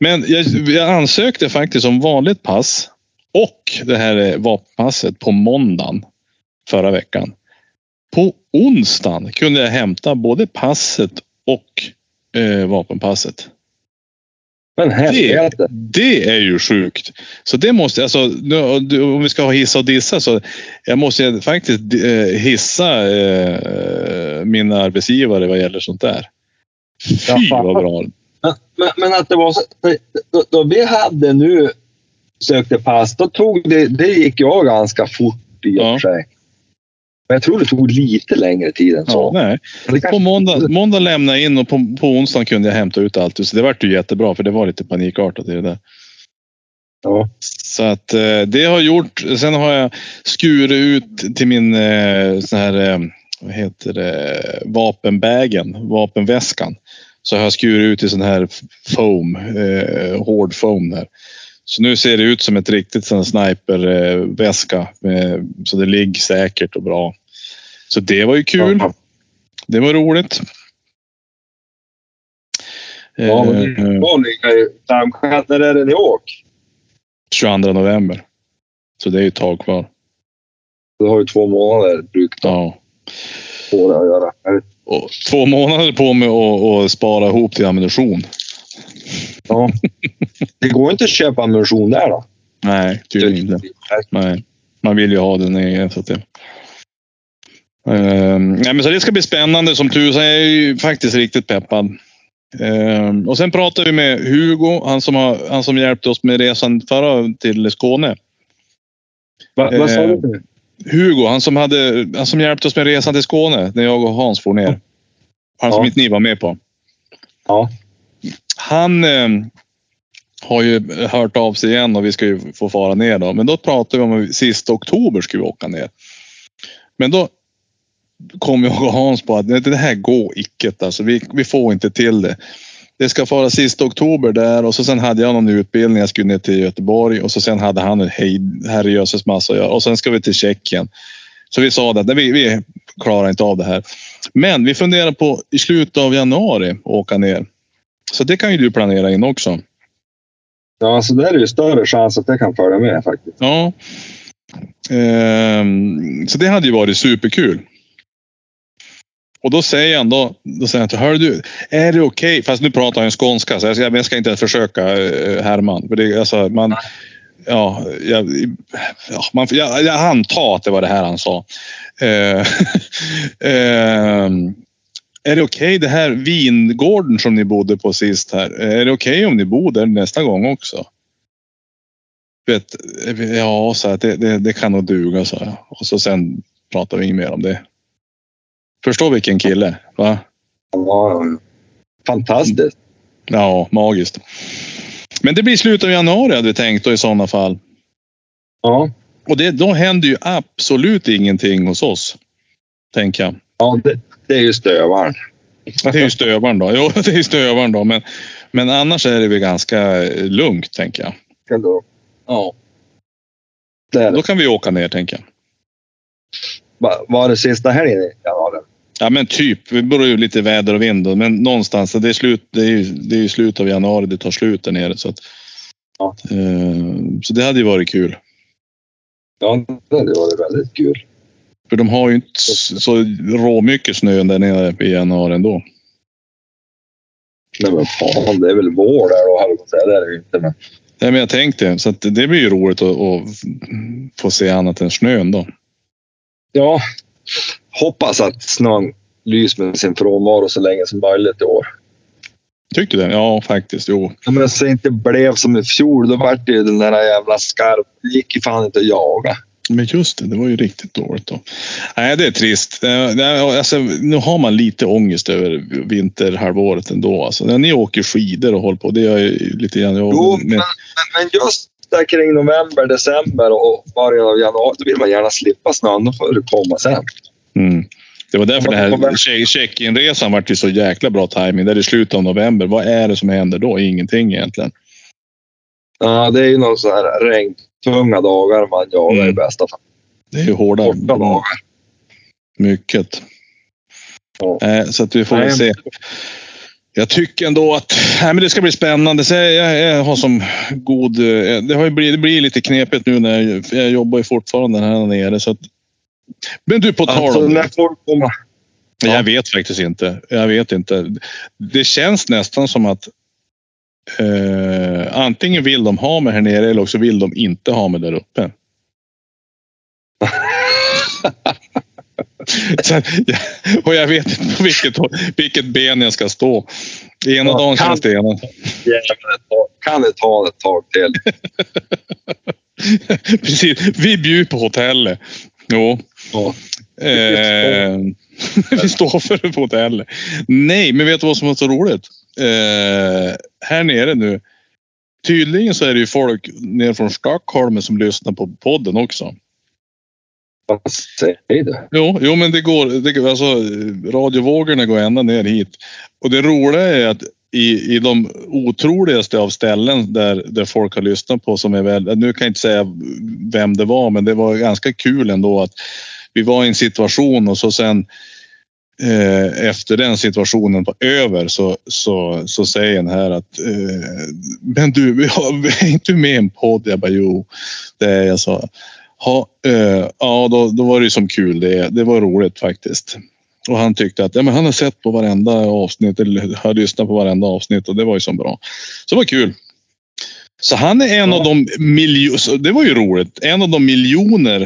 Speaker 2: Men jag, jag ansökte faktiskt om vanligt pass och det här vapenpasset på måndagen förra veckan. På onsdagen kunde jag hämta både passet och eh, vapenpasset.
Speaker 1: Men helvete.
Speaker 2: Det är ju sjukt. Så det måste, alltså, nu, om vi ska ha hissa och dissa så jag måste faktiskt eh, hissa eh, mina arbetsgivare vad gäller sånt där. Fy vad bra.
Speaker 1: Men, men, att det var så, då, då vi hade nu sökte pass, då tog det, det gick jag ganska fort i och
Speaker 2: Ja.
Speaker 1: sig. Men jag tror det tog lite längre tid än
Speaker 2: Ja,
Speaker 1: så.
Speaker 2: nej.
Speaker 1: Men det
Speaker 2: På måndag, måndag lämnade jag in och på, på onsdagen kunde jag hämta ut allt. Så det vart ju jättebra för det var lite panikartat i det där.
Speaker 1: Ja.
Speaker 2: Så att eh, det har gjort. Sen har jag skurit ut till min eh, sån här, eh, vad heter det, vapenbägen, vapenväskan. Så har jag skurit ut i sån här foam, eh, hård foam där. Så nu ser det ut som ett riktigt sån sniperväska. Eh, så det ligger säkert och bra. Så det var ju kul. Det var roligt.
Speaker 1: Ja, men
Speaker 2: Eh,
Speaker 1: det var ligga i Dammsjön. När är det ni åker?
Speaker 2: 22 november. Så det är ju ett tag kvar.
Speaker 1: Du har ju två månader drygt
Speaker 2: Ja.
Speaker 1: på det att göra.
Speaker 2: Och två månader på mig att spara ihop till ammunition.
Speaker 1: Ja. Det går inte att köpa ammunition där då?
Speaker 2: Nej, tydligen inte. Nej. Man vill ju ha den egen. Så att det... Ehm, nej, men så det ska bli spännande som tusan. Jag är ju faktiskt riktigt peppad. Ehm, och sen pratade vi med Hugo, han som, har, han som hjälpte oss med resan förra till Skåne.
Speaker 1: Va, vad sa du?
Speaker 2: Hugo, han som, hade, han som hjälpte oss med resan till Skåne när jag och Hans for ner. Han som
Speaker 1: Ja.
Speaker 2: inte ni var med på.
Speaker 1: Ja.
Speaker 2: Han eh, har ju hört av sig igen och vi ska ju få fara ner då. Men då pratade vi om att sista oktober skulle vi åka ner. Men då kom jag och Hans på att det det här går icke. Alltså, vi, vi får inte till det. Det ska vara sista oktober där och så sen hade jag någon utbildning. Jag skulle ner till Göteborg och så sen hade han en hej, herrejösses massa att göra. Och sen ska vi till Tjeckien. Så vi sa att vi, vi klarar inte av det här. Men vi funderar på i slutet av januari åka ner. Så det kan ju du planera in också.
Speaker 1: Ja, alltså där är det ju större chans att jag kan följa med faktiskt.
Speaker 2: Ja. Ehm, så det hade ju varit superkul. Och då säger han då, då säger han till hör du, är det okej? Fast nu pratar han skånska så jag ska, jag ska inte försöka eh, härma. För det, alltså, man, ja, jag, ja, man, jag, jag antar att det var det här han sa. Eh, *laughs* ehm, är det okej det här vingården som ni bodde på sist här? Är det okej om ni bor där nästa gång också? Vet, ja, så att det, det, det kan nog duga, så jag. Och så sen pratar vi inget mer om det. Förstår vilken kille, va?
Speaker 1: Ja, fantastiskt.
Speaker 2: Ja, magiskt. Men det blir slutet av januari hade vi tänkt då i sådana fall.
Speaker 1: Ja,
Speaker 2: Och det, då händer ju absolut ingenting hos oss. Tänker jag.
Speaker 1: ja det, det är ju stövaren.
Speaker 2: Det är ju stövaren då. Jo, *laughs* det är ju stövaren då. Men, men annars är det väl ganska lugnt, tänker jag.
Speaker 1: Ja. Det är
Speaker 2: Då
Speaker 1: det.
Speaker 2: kan vi åka ner, tänker jag.
Speaker 1: Va- Var det sista helgen i januari?
Speaker 2: Ja, men typ. Det beror ju lite väder och vind. då, Men någonstans. Det är, slut, det är det är slut av januari. Det tar slut där nere. Så, att,
Speaker 1: Ja.
Speaker 2: eh, så det hade ju varit kul.
Speaker 1: Ja, det hade varit väldigt kul.
Speaker 2: För de har ju inte så råmycket snö där nere i januari ändå.
Speaker 1: Nej men fan, det är väl vår där då, höll jag på att säga. Det är det ju inte. Men...
Speaker 2: Nej, men jag tänkte. Så att det blir ju roligt att, att få se annat än snön då.
Speaker 1: Ja, hoppas att snön lyser med sin frånvaro så länge som möjligt i år.
Speaker 2: Tyckte du det? Ja, faktiskt. Jo.
Speaker 1: Ja, Men så inte blev som i fjol, då vart det ju den där jävla skarp. Det gick ju fan inte att jaga.
Speaker 2: Men just det, det var ju riktigt dåligt då. Nej, det är trist. Det är- Alltså, nu har man lite ångest över vinterhalvåret ändå. Alltså, när ni åker skidor och håller på, det gör jag lite grann.
Speaker 1: Jo, men,
Speaker 2: men,
Speaker 1: men just där kring november, december och början av januari, då vill man gärna slippa snön. Då får det komma sen.
Speaker 2: mm. Det var därför den här check-in-resan vart ju så jäkla bra timing. Där i slutet av november, vad är det som händer då? Ingenting egentligen.
Speaker 1: Ja, det är ju någon så här regntunga dagar man jagar i
Speaker 2: Mm.
Speaker 1: bästa fall.
Speaker 2: Det är ju hårda.
Speaker 1: Korta dagar.
Speaker 2: Mycket.
Speaker 1: Ja.
Speaker 2: Eh, så att vi får väl se. Jag tycker ändå att nej, men det ska bli spännande. Så jag, jag, har som god... eh, Det, har ju blivit, det blir lite knepigt nu när jag, jag jobbar ju fortfarande här nere. Så att, men du, på tal
Speaker 1: Alltså,
Speaker 2: om
Speaker 1: när folk kommer...
Speaker 2: Jag vet faktiskt inte. Jag vet inte. Det känns nästan som att Eh, antingen vill de ha mig här nere eller också vill de inte ha mig där uppe. *laughs* Så, ja, och jag vet inte på vilket, vilket ben jag ska stå. Ena
Speaker 1: Ja,
Speaker 2: dagen
Speaker 1: kan-
Speaker 2: känns det ena.
Speaker 1: Kan det ta ett tag till? *laughs*
Speaker 2: Precis. Vi bjuder på hotellet. Jo.
Speaker 1: Ja.
Speaker 2: Eh, *laughs* vi står för det på hotellet. Nej, men vet du vad som var så roligt? Eh, här nere nu. Tydligen så är det ju folk ner från Stockholm som lyssnar på podden också.
Speaker 1: Vad säger du?
Speaker 2: Jo, jo men det går. Det, alltså, radiovågorna går ända ner hit. Och det roliga är att i, i de otroligaste av ställen där, där folk har lyssnat på som är väl, nu kan jag inte säga vem det var, men det var ganska kul ändå att vi var i en situation och så sen eh, efter den situationen var över så, så, så säger den här att eh, men du, vi har, är inte med i en podd? Jag bara jo, det är jag sa. Ha, eh, ja, då, då var det ju som kul. Det, det var roligt faktiskt. Och han tyckte att ja, men han har sett på varenda avsnitt eller har lyssnat på varenda avsnitt och det var ju så bra. Så det var kul. Så han är en av de miljoner, det var ju roligt, en av de miljoner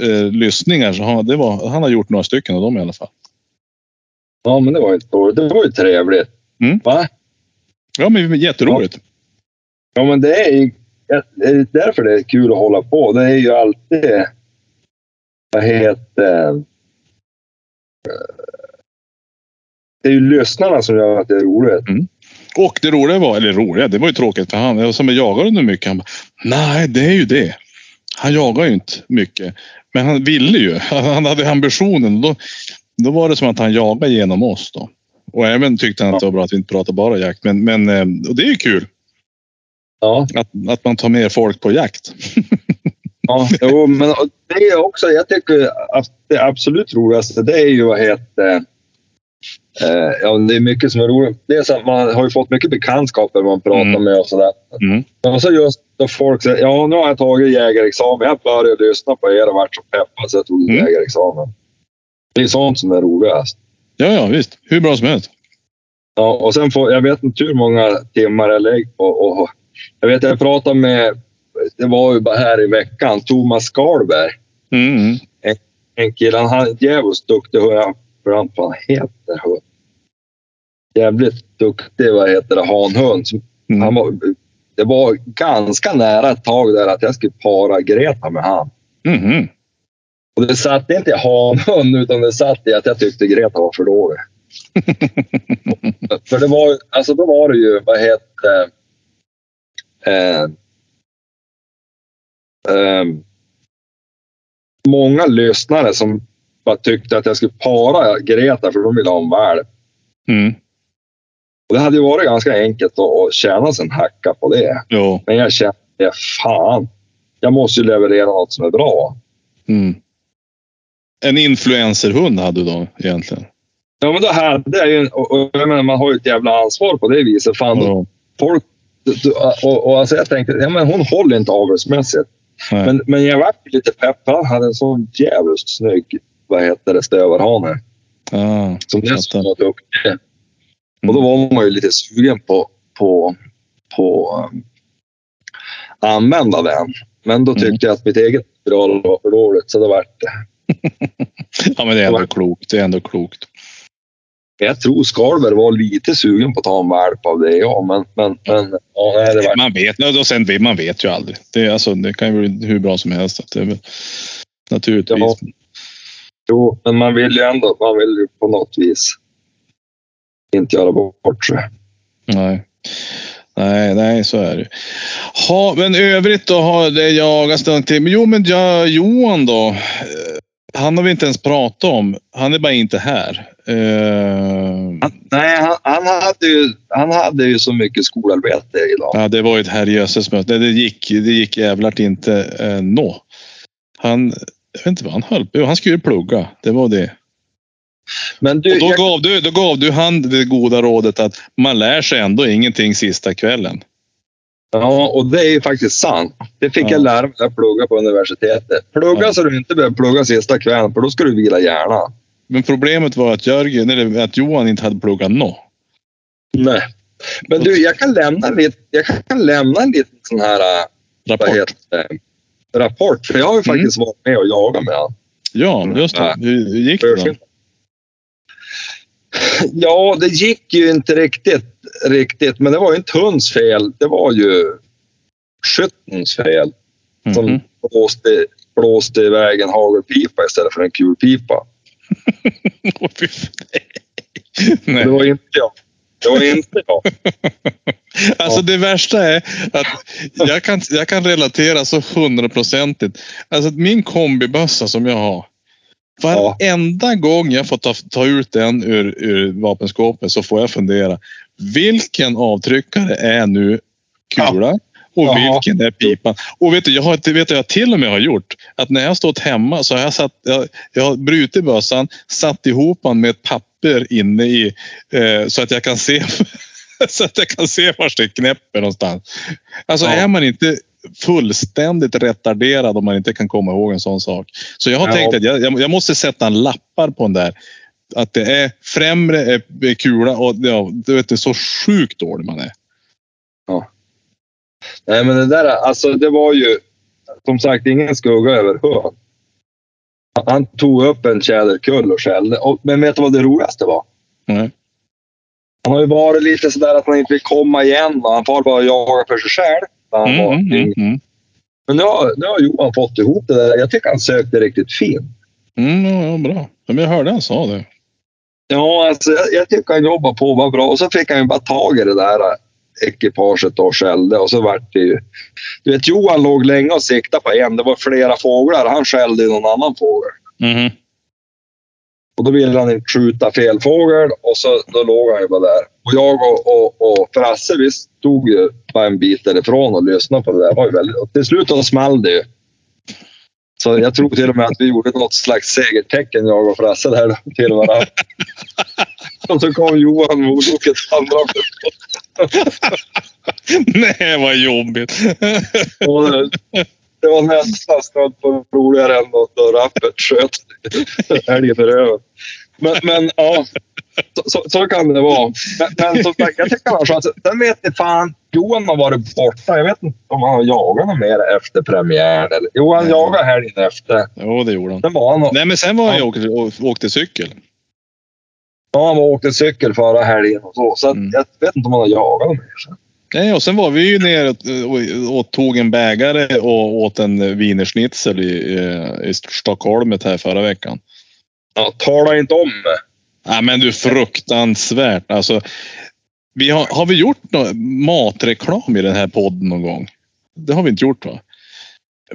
Speaker 2: eh, lyssningar som han, det var, han har gjort några stycken av dem i alla fall.
Speaker 1: Ja, men det var ju. Det var ju trevligt.
Speaker 2: Mm.
Speaker 1: Va?
Speaker 2: Ja, men jätteroligt.
Speaker 1: Ja, men det är ju det är därför det är kul att hålla på. Det är ju alltid... Vad heter... eh, Det är ju lyssnarna som gör att det är roligt.
Speaker 2: Och det roliga var, eller roliga, det var ju tråkigt för han. Jag som jag jagade nu mycket. Han bara, nej det är ju det. Han jagar ju inte mycket. Men han ville ju. *laughs* Han hade ambitionen. Då, då var det som att han jagade genom oss då. Och även tyckte han att det var bra att vi inte pratade bara jakt. Men, men eh, och det är ju kul
Speaker 1: Ja,
Speaker 2: att, att man tar med folk på jakt.
Speaker 1: ja jo, men det är också... Jag tycker att det absolut roligaste det är ju vad heter... Eh, ja, det är mycket som är roligt. Det är så att man har ju fått mycket bekantskaper man pratar
Speaker 2: Mm.
Speaker 1: med och sådär.
Speaker 2: Mm.
Speaker 1: Och så just då folk säger ja nu har jag tagit jägarexamen. Jag började lyssna på er och varit så peppad så jag tog
Speaker 2: Mm.
Speaker 1: jägarexamen. Det är sånt som är roligast.
Speaker 2: Ja, ja visst. Hur bra som helst.
Speaker 1: Ja, och sen får, jag vet inte hur många timmar jag lägger på. Och, och, jag vet jag pratade med, det var ju bara här i veckan, Thomas Skalberg.
Speaker 2: Mm. mm.
Speaker 1: En kille, han är djävulskt duktig. Jag vad fan heter. Jävligt duktig, vad heter det, hanhund.
Speaker 2: Mm.
Speaker 1: Han var, det var ganska nära ett tag där att jag skulle para Greta med han.
Speaker 2: Mhm.
Speaker 1: Och det satt inte i hanhund utan det satt i att jag tyckte Greta var för dålig. *laughs* för det var alltså då var det ju, vad heter eh, eh, Många lyssnare som bara tyckte att jag skulle para Greta för de ville ha en valp.
Speaker 2: Mm.
Speaker 1: Det hade ju varit ganska enkelt att, tjäna sig en hacka på det.
Speaker 2: Jo.
Speaker 1: Men jag kände, fan, jag måste ju leverera något som är bra.
Speaker 2: Mm. En influencerhund hade du då egentligen?
Speaker 1: Ja, men då hade jag ju, och, och, menar, man har ju ett jävla ansvar på det viset. Fan,
Speaker 2: Ja.
Speaker 1: folk, och, och alltså jag tänkte, ja men hon håller inte avelsmässigt. Men, men jag vart lite peppad. Han hade en så jävligt snygg, vad heter det, stövarhane.
Speaker 2: Ah,
Speaker 1: Som dessutom var duktig. Och då var man ju lite sugen på, på, på um, använda den. Men då tyckte jag att mitt eget material var för dåligt, så det vart det. *laughs*
Speaker 2: Ja, men det är ändå klokt. Det är ändå klokt.
Speaker 1: Jag tror Skalberg var lite sugen på att ta en valp av det, ja. Men, men, men ja, nej, det var
Speaker 2: Man vet, och sen, man vet ju aldrig. Det, alltså, det kan ju bli hur bra som helst. Det väl, naturligtvis.
Speaker 1: Ja. Jo, men man vill ju ändå, man vill ju på något vis inte göra bort sig.
Speaker 2: Nej. Nej, nej, så är det. Ha, men övrigt då har det jagas någonting. Jo, men ja, Johan då. Eh, Han har vi inte ens pratat om. Han är bara inte här. Eh,
Speaker 1: Han, nej, han, han, hade ju, han hade ju så mycket skolarbete idag.
Speaker 2: ja, det var ju ett herrejösses möte. Det gick, det gick jävlart inte eh, nå. Han, jag vet inte vad han höll på Han skulle ju plugga. Det var det.
Speaker 1: Men du,
Speaker 2: Och då,
Speaker 1: jag,
Speaker 2: gav du, då gav du han det goda rådet att man lär sig ändå ingenting sista kvällen.
Speaker 1: ja, och det är ju faktiskt sant. Det fick
Speaker 2: Ja.
Speaker 1: jag lära mig när jag pluggade på universitetet. Plugga
Speaker 2: Ja.
Speaker 1: så du inte behöver plugga sista kvällen, för då ska du vila hjärnan.
Speaker 2: Men problemet var att, Jörgen, eller att Johan inte hade pluggat nå.
Speaker 1: Nej. Men du, jag kan lämna, lite, jag kan lämna en liten sån här äh,
Speaker 2: Rapport.
Speaker 1: heter rapport. För jag har ju
Speaker 2: Mm.
Speaker 1: faktiskt varit med och jagat med han.
Speaker 2: Ja, just det. Hur gick det då? *laughs*
Speaker 1: Ja, det gick ju inte riktigt, riktigt, men det var ju inte hunds fel. Det var ju skyttens fel som
Speaker 2: Mhm.
Speaker 1: blåste, blåste iväg en hagelpipa istället för en kulpipa. *laughs*
Speaker 2: Nej.
Speaker 1: Det var inte jag. Det var inte jag. *laughs*
Speaker 2: Alltså det värsta är att jag kan, jag kan relatera så hundraprocentigt. Alltså min kombibössa som jag har. Varenda gång jag får ta, ta ut den ur, ur vapenskåpet så får jag fundera. Vilken avtryckare är nu kula? Och
Speaker 1: Ja.
Speaker 2: vilken är pipan? Och vet du, jag har, vet du, jag till och med har gjort? Att när jag har stått hemma så har jag, satt, jag, jag har brutit bössan, satt ihop den med ett papper inne i eh, så att jag kan se *laughs* så att jag kan se var det knäpper någonstans. Alltså
Speaker 1: Ja.
Speaker 2: är man inte fullständigt retarderad om man inte kan komma ihåg en sån sak. Så jag har
Speaker 1: Ja.
Speaker 2: tänkt att jag, jag, måste sätta en lappar på den där. Att det är främre är, är kula och ja, du vet, det är så sjukt dålig man är.
Speaker 1: Nej, men det där, alltså det var ju som sagt ingen skugga över hön. Han tog upp en tjäderkull och skällde. Och, men vet du vad det roligaste var?
Speaker 2: Nej.
Speaker 1: Han har ju varit lite sådär att han inte vill komma igen. och Han får bara jaga för sig själv. När Han
Speaker 2: Mm,
Speaker 1: var
Speaker 2: mm, mm,
Speaker 1: Men nu har, nu har Johan fått ihop det där. Jag tycker han sökte riktigt fint.
Speaker 2: mm, ja, bra. Men jag hörde han sa det.
Speaker 1: Ja, alltså, jag, jag tycker han jobbar på var bra. Och så fick han ju bara tag i det där ekipaget och skällde. Och så vart det ju... Du vet, Johan låg länge och siktade på en. Det var flera fåglar. Han skällde ju någon annan fågel.
Speaker 2: Mhm.
Speaker 1: Och då ville han inte skjuta fel fågel och så då låg han ju bara där. Och jag och, och, och Frasse, vi stod ju bara en bit därifrån och lyssnade på det där. Det var ju väldigt, och till slut då small det ju. Så jag tror till och med att vi gjorde något slags segertecken, jag och Frasse, där till varandra. *laughs* och så kom Johan Modoket andra *laughs*
Speaker 2: Nej, vad jobbigt.
Speaker 1: Det, var nästan snudd på roligare än då, rappet sköt *laughs* älgen i röven. Men, men ja, så, så, så kan det vara. Men, men som sagt, jag tycker har chans. Sen vet ni fan, Johan har varit borta. Jag vet inte om han har jagat något mer efter premiären. Eller, jo, han jagade helgen efter.
Speaker 2: Jo, det gjorde han.
Speaker 1: Sen var han och,
Speaker 2: Nej, men sen var han ju åkte, åkte cykel.
Speaker 1: ja, han åkte cykel förra helgen och så. Så
Speaker 2: Mm.
Speaker 1: jag vet inte om han har jagat något mer. sen.
Speaker 2: Nej, och sen var vi ju nere och, och, tog en bägare och åt en wienerschnitzel i, eh, i Stockholm här förra veckan.
Speaker 1: Ja, tala inte om det.
Speaker 2: Nej, men du fruktansvärt. Alltså, vi har, har vi gjort någon matreklam i den här podden någon gång? Det har vi inte gjort va?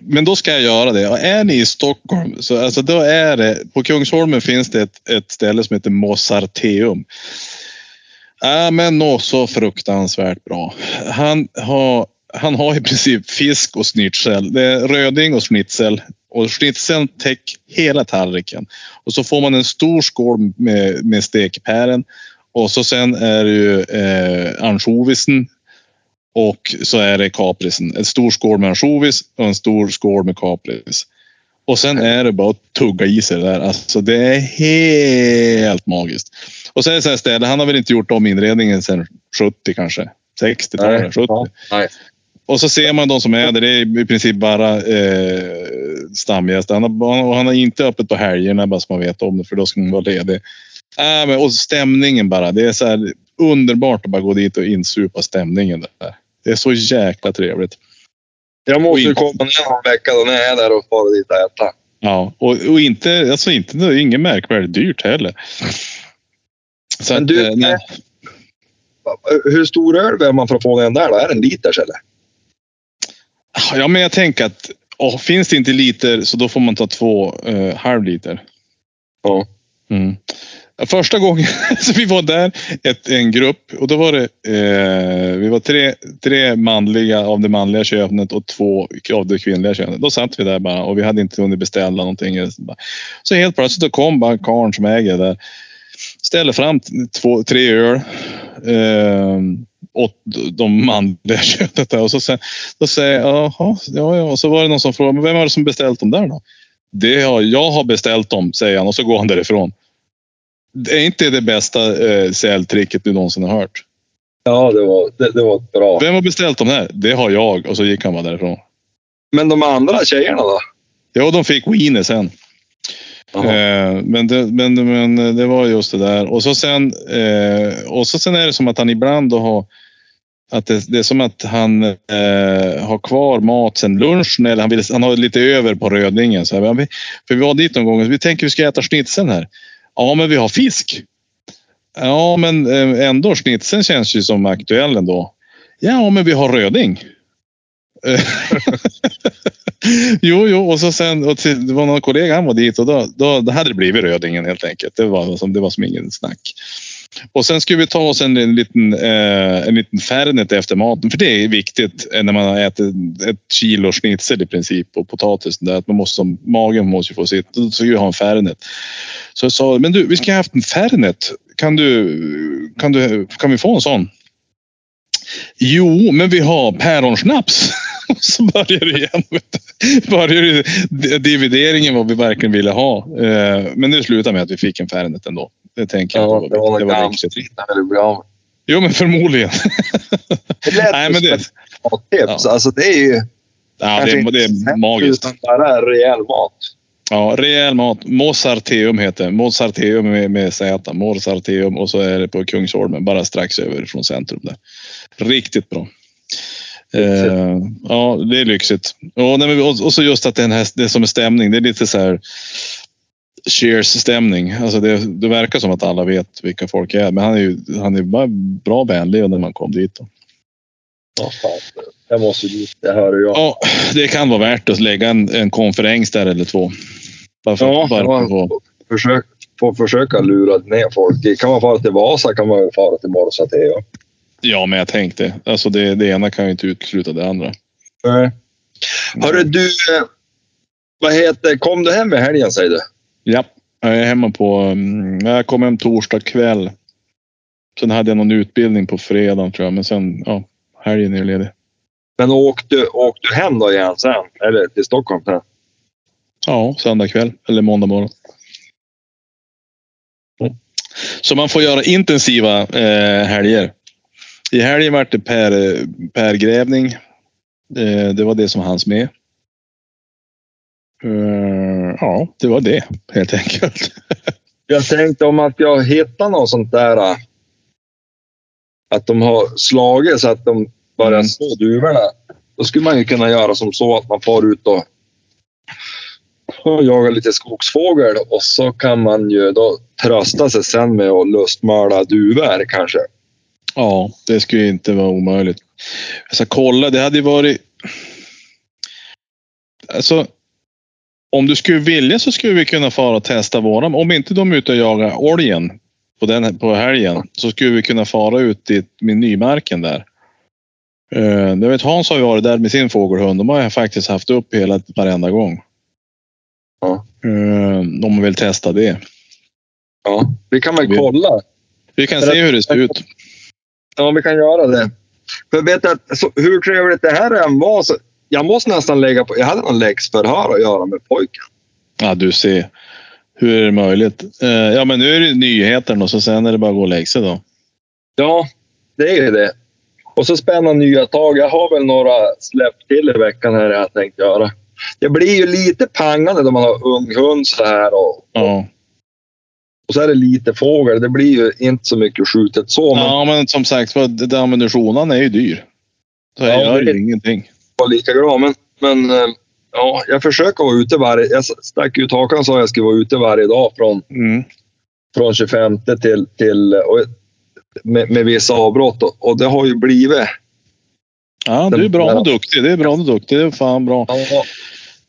Speaker 2: Men då ska jag göra det. Och är ni i Stockholm, så alltså då är det, på Kungsholmen finns det ett, ett ställe som heter Mozarteum. Äh, men nå så fruktansvärt bra. Han har, han har i princip fisk och schnitzel. Det är röding och schnitzel. Och schnitzeln täcker hela tallriken. Och så får man en stor skål med, med stekpären. Och så sen är det ju eh, ansjovisen. Och så är det kaprisen. En stor skål med ansjovis och en stor skål med kapris. Och sen är det bara att tugga i sig det där. Alltså det är helt magiskt. Och sen är det så här ställe, han har väl inte gjort om inredningen sedan 70 kanske. 60-talet, 70.
Speaker 1: ja, nej.
Speaker 2: Och så ser man de som är där. Det är i princip bara eh, stamgäster. Han har, och han har inte öppet på helgerna bara så man vet om det för då ska man vara ledig. Äh, men, och stämningen bara. Det är så här underbart att bara gå dit och insupa stämningen där. Det är så jäkla trevligt.
Speaker 1: Jag måste ju komma ner någon vecka då när jag är där och fara dit och äta.
Speaker 2: Ja, och, och inte, alltså inte, det är inget märkvärdigt dyrt heller. Så
Speaker 1: Men du,
Speaker 2: eh, nej.
Speaker 1: Hur stor öl behöver man för att få den där då? Är det en liters eller?
Speaker 2: Ja, men jag tänker att åh, finns det inte liter så då får man ta två eh, halv liter.
Speaker 1: Ja.
Speaker 2: Mm. Första gången *laughs* så vi var där, ett, en grupp och då var det, eh, vi var tre, tre manliga av det manliga könet och två av det kvinnliga könet. Då satt vi där bara och vi hade inte hunnit beställa någonting. Så helt plötsligt då kom bara karln som äger där. Ställer fram två, tre öl. Eh, åt de manliga *laughs* könet där och så sen, då säger jag, jaha, ja, ja. Och så var det någon som frågade, men vem var det som beställt dem där då? Det har, jag har beställt dem, säger han och så går han därifrån. Det är inte det bästa eh, säljtricket du någonsin har hört.
Speaker 1: Ja, det var, det, det var bra.
Speaker 2: Vem har beställt de här? Det har jag. Och så gick han bara därifrån.
Speaker 1: Men de andra tjejerna då?
Speaker 2: Ja, de fick wiener sen. Eh, men, det, men, men eh, det var just det där. Och så sen, eh, och så sen är det som att han ibland då har att det, det är som att han eh, har kvar mat sen lunchen eller han, vill, han har lite över på Rödingen. Så här, vi- för vi var dit någon gång och vi tänker vi ska äta schnitzeln här. Ja, men vi har fisk. Ja, men eh, ändå schnitzeln känns ju som aktuell ändå. Ja, men vi har röding. *laughs* Jo, jo, och så sen, och till, det var någon kollega han var dit och då, då, då hade det blivit rödingen helt enkelt. Det var som, det var som ingen snack. Och sen skulle vi ta oss en, en liten, eh, en liten Fernet efter maten. För det är viktigt eh, när man har ätit ett kilo schnitzel i princip och potatis. Där, att man måste, som, magen måste ju få sitt. Då ska vi ha en Fernet. Så jag sa, men du, vi ska ha haft en Fernet. Kan du, kan du, kan vi få en sån? Jo, men vi har päronsnaps. *laughs* *laughs* Så börjar det igen. du. Börjar det- divideringen vad vi verkligen ville ha. Eh, Men det slutade med att vi fick en Fernet ändå. Det tänker jag
Speaker 1: Ja, det var
Speaker 2: det var
Speaker 1: skit han ville bli av.
Speaker 2: Jo, men förmodligen. *laughs*
Speaker 1: Det lät
Speaker 2: Nej, men det,
Speaker 1: mattips.
Speaker 2: Ja.
Speaker 1: Alltså det är ju...
Speaker 2: ja, det, är, det är magiskt.
Speaker 1: Bara rejäl mat.
Speaker 2: Ja, rejäl mat. Mozarteum heter det. Mozarteum med, med Z. Mozarteum och så är det på Kungsholmen, bara strax över från centrum där. Riktigt bra. Eh, ja, det är lyxigt. Och, nej, men, och, och så just att den här, det som är stämning, det är lite så här Cheers-stämning. Alltså det, det verkar som att alla vet vilka folk är, men han är ju han är bara bra vänlig när man kom dit. Då.
Speaker 1: Ja, fan. Jag måste dit. Det hör jag.
Speaker 2: Ja, det kan vara värt att lägga en, en konferens där eller två. Bara för,
Speaker 1: Ja,
Speaker 2: bara för få-
Speaker 1: Försök, får försöka lura ner folk. Det kan man fara till Vasa kan man fara till Morsatea.
Speaker 2: Ja, men jag tänkte. Alltså det, det ena kan ju inte utesluta det andra.
Speaker 1: Nej. Hörru du, eh, vad heter, kom du hem i helgen säger du?
Speaker 2: Ja, jag är hemma på... mm, Jag kom hem torsdag kväll. Sen hade jag någon utbildning på fredagen tror jag, men sen ja, helgen är ledig.
Speaker 1: Men åkte, åkte du hem då igen sen? Eller till Stockholm sen?
Speaker 2: Ja, söndag kväll eller måndag morgon. Så man får göra intensiva eh, helger. I helgen vart det per, pergrävning. Eh, det var det som hanns med. Eh, ja, det var det helt enkelt. *laughs*
Speaker 1: Jag tänkte om att jag hittar något sånt där. äh, Att de har slagit så att de börjar
Speaker 2: Mm.
Speaker 1: slå duvorna. Då skulle man ju kunna göra som så att man far ut och, och jagar lite skogsfågel och så kan man ju då trösta sig sen med att lustmörda duvor kanske.
Speaker 2: Ja, det skulle inte vara omöjligt. Jag ska kolla, det hade ju varit... Alltså, om du skulle vilja så skulle vi kunna fara och testa våra. Om inte de är ute och jagar oljen på, den, på helgen så skulle vi kunna fara ut i, med nymarken där. Uh, jag vet Hans har ju varit där med sin fågelhund. De har jag faktiskt haft upp hela varenda gång.
Speaker 1: Ja.
Speaker 2: Uh, om man vill testa det.
Speaker 1: Ja, vi kan väl
Speaker 2: Vi-
Speaker 1: kolla.
Speaker 2: Vi kan
Speaker 1: För
Speaker 2: se
Speaker 1: att-
Speaker 2: hur det ser ut.
Speaker 1: Ja, vi kan göra det. För vet att- så, hur trevligt det här än var så jag måste nästan lägga på. Jag hade någon läxförhör att göra med pojken.
Speaker 2: Ja, du ser. Hur är det möjligt? Eh, ja, men nu är det nyheten och så sen är det bara att gå och lägga sig då.
Speaker 1: Ja, det är ju det. Och så spänna nya tag. Jag har väl några släppt till i veckan här jag tänkt göra. Det blir ju lite pangande när man har ung hund så här och,
Speaker 2: Ja.
Speaker 1: Och så är det lite fågel. Det blir ju inte så mycket skjutet så, men
Speaker 2: ja, men som sagt ammunitionen är ju dyr. Så jag
Speaker 1: Ja,
Speaker 2: gör ju ingenting.
Speaker 1: det var lika bra. Men, men eh, ja, jag försöker vara ute varje... Jag stack ut hakan och sa att jag skulle vara ute varje dag från
Speaker 2: Mm.
Speaker 1: från 25 till, till och med, med vissa avbrott. Och, och det har ju blivit...
Speaker 2: Ja, du är bra och duktig. Det är bra och duktig. Det är fan bra.
Speaker 1: Ja,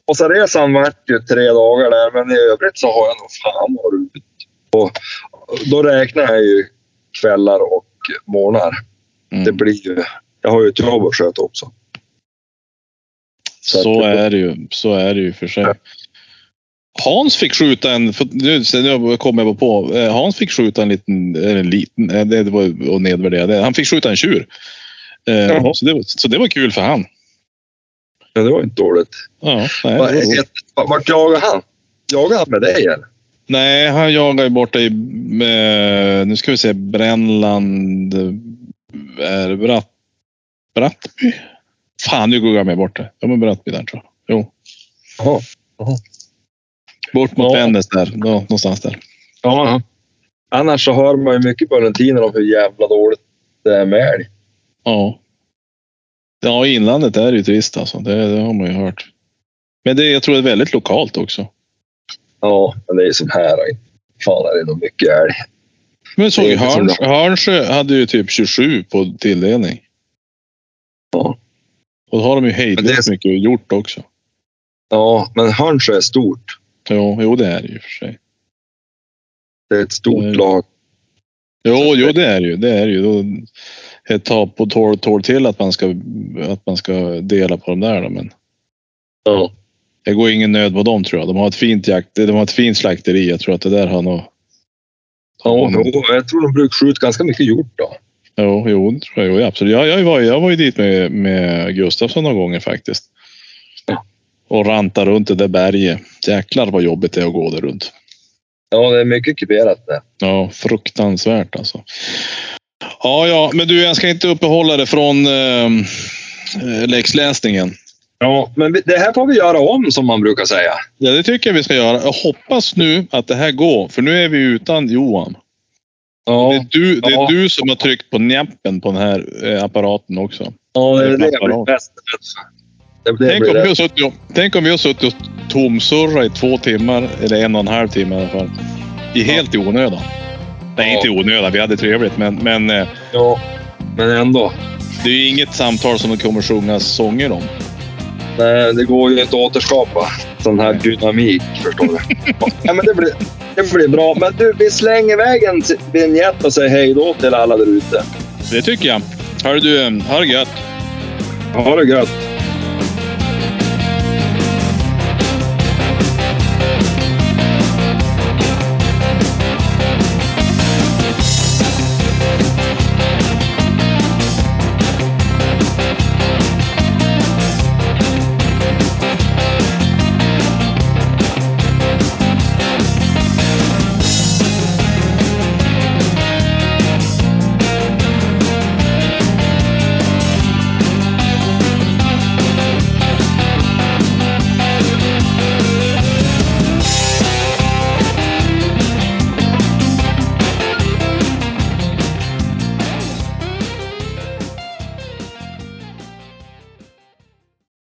Speaker 1: och så resan vart ju tre dagar där, men i övrigt så har jag nog fan varit ute. Och då räknar jag ju kvällar och morgnar.
Speaker 2: Mm.
Speaker 1: Det blir ju... Jag har ju ett jobb att sköta också. så
Speaker 2: Så är det ju. Så är det ju för sig. Hans fick skjuta en, nu nu kommer jag på, eh, Hans fick skjuta en liten, en liten, eh, det var att nedvärdera det. Han fick skjuta en tjur. Eh,
Speaker 1: Jaha.
Speaker 2: så, det, var- så det var kul för han.
Speaker 1: Ja, det var inte dåligt.
Speaker 2: Ja, nej,
Speaker 1: Vad heter- Vart jagar han? Jagar han med dig eller?
Speaker 2: Nej, han jagar ju borta i, eh, nu ska vi se, Brännland, är Bratt, Brattby? Fan, nu går jag med bort det. Ja, men Brattby där tror jag. Jo.
Speaker 1: Jaha.
Speaker 2: Bort mot
Speaker 1: Ja.
Speaker 2: Vännäs där. Ja, någonstans där.
Speaker 1: Ja. Annars så hör man ju mycket på tiden om hur jävla dåligt det är med älg.
Speaker 2: Ja. Ja, inlandet är ju trist alltså. Det, det har man ju hört. Men det, jag tror det är väldigt lokalt också.
Speaker 1: Ja, men det är som här. Fan är det nog mycket älg.
Speaker 2: Men såg
Speaker 1: är
Speaker 2: Hörns, Hörnsjö hade ju typ 27 på tilldelning.
Speaker 1: Ja.
Speaker 2: Och då har de ju hejdlöst
Speaker 1: är-
Speaker 2: mycket gjort också.
Speaker 1: Ja, men Hörnsjö är stort.
Speaker 2: Jo, jo, det är det ju för sig.
Speaker 1: Det är ett stort
Speaker 2: Mm.
Speaker 1: lag.
Speaker 2: Jo, jo, det är ju. Det är ju. Då, ett tag på tål, tål till att man, ska, att man ska dela på de där då, men
Speaker 1: Ja.
Speaker 2: Det går ingen nöd på dem tror jag. De har ett fint jakt, de har ett fint slakteri. Jag tror att det där har nog...
Speaker 1: Ja, jag tror de brukar skjuta ganska mycket hjort då.
Speaker 2: Jo, jo, tror jag. Jo, absolut. Jag, jag, var, jag var ju dit med, med Gustafsson några gånger faktiskt.
Speaker 1: Ja.
Speaker 2: Och ranta runt det där berget. Jäklar vad jobbigt det är att gå där runt.
Speaker 1: Ja, det är mycket kuperat där.
Speaker 2: Ja, fruktansvärt alltså. Ja, ja, men du, jag ska inte uppehålla det från eh, läxläsningen.
Speaker 1: Ja, men det här får vi göra om som man brukar säga.
Speaker 2: Ja, det tycker jag vi ska göra. Jag hoppas nu att det här går, för nu är vi utan Johan. Det
Speaker 1: Ja,
Speaker 2: är du, det är
Speaker 1: Ja.
Speaker 2: du som har tryckt på njappen på den här eh, apparaten också.
Speaker 1: ja det är det jag blir för. Det, det
Speaker 2: Tänk
Speaker 1: blir
Speaker 2: om, vi
Speaker 1: rätt.
Speaker 2: har suttit, och- tänk om vi har suttit och tomsurrat i två timmar, eller en och en halv timme i alla fall. I helt i onödan. Nej,
Speaker 1: Ja.
Speaker 2: inte i onödan. Vi hade trevligt, men, men eh,
Speaker 1: Ja, men ändå.
Speaker 2: det är ju inget samtal som det kommer sjungas sånger om.
Speaker 1: Nej, det går ju inte att återskapa sån här dynamik, förstår du. ja, men det blir, det blir bra. Men du, vi slänger iväg en vignett och säger hej då till alla där ute.
Speaker 2: Det tycker jag. Hör du, ha det gött.
Speaker 1: Ha det gött!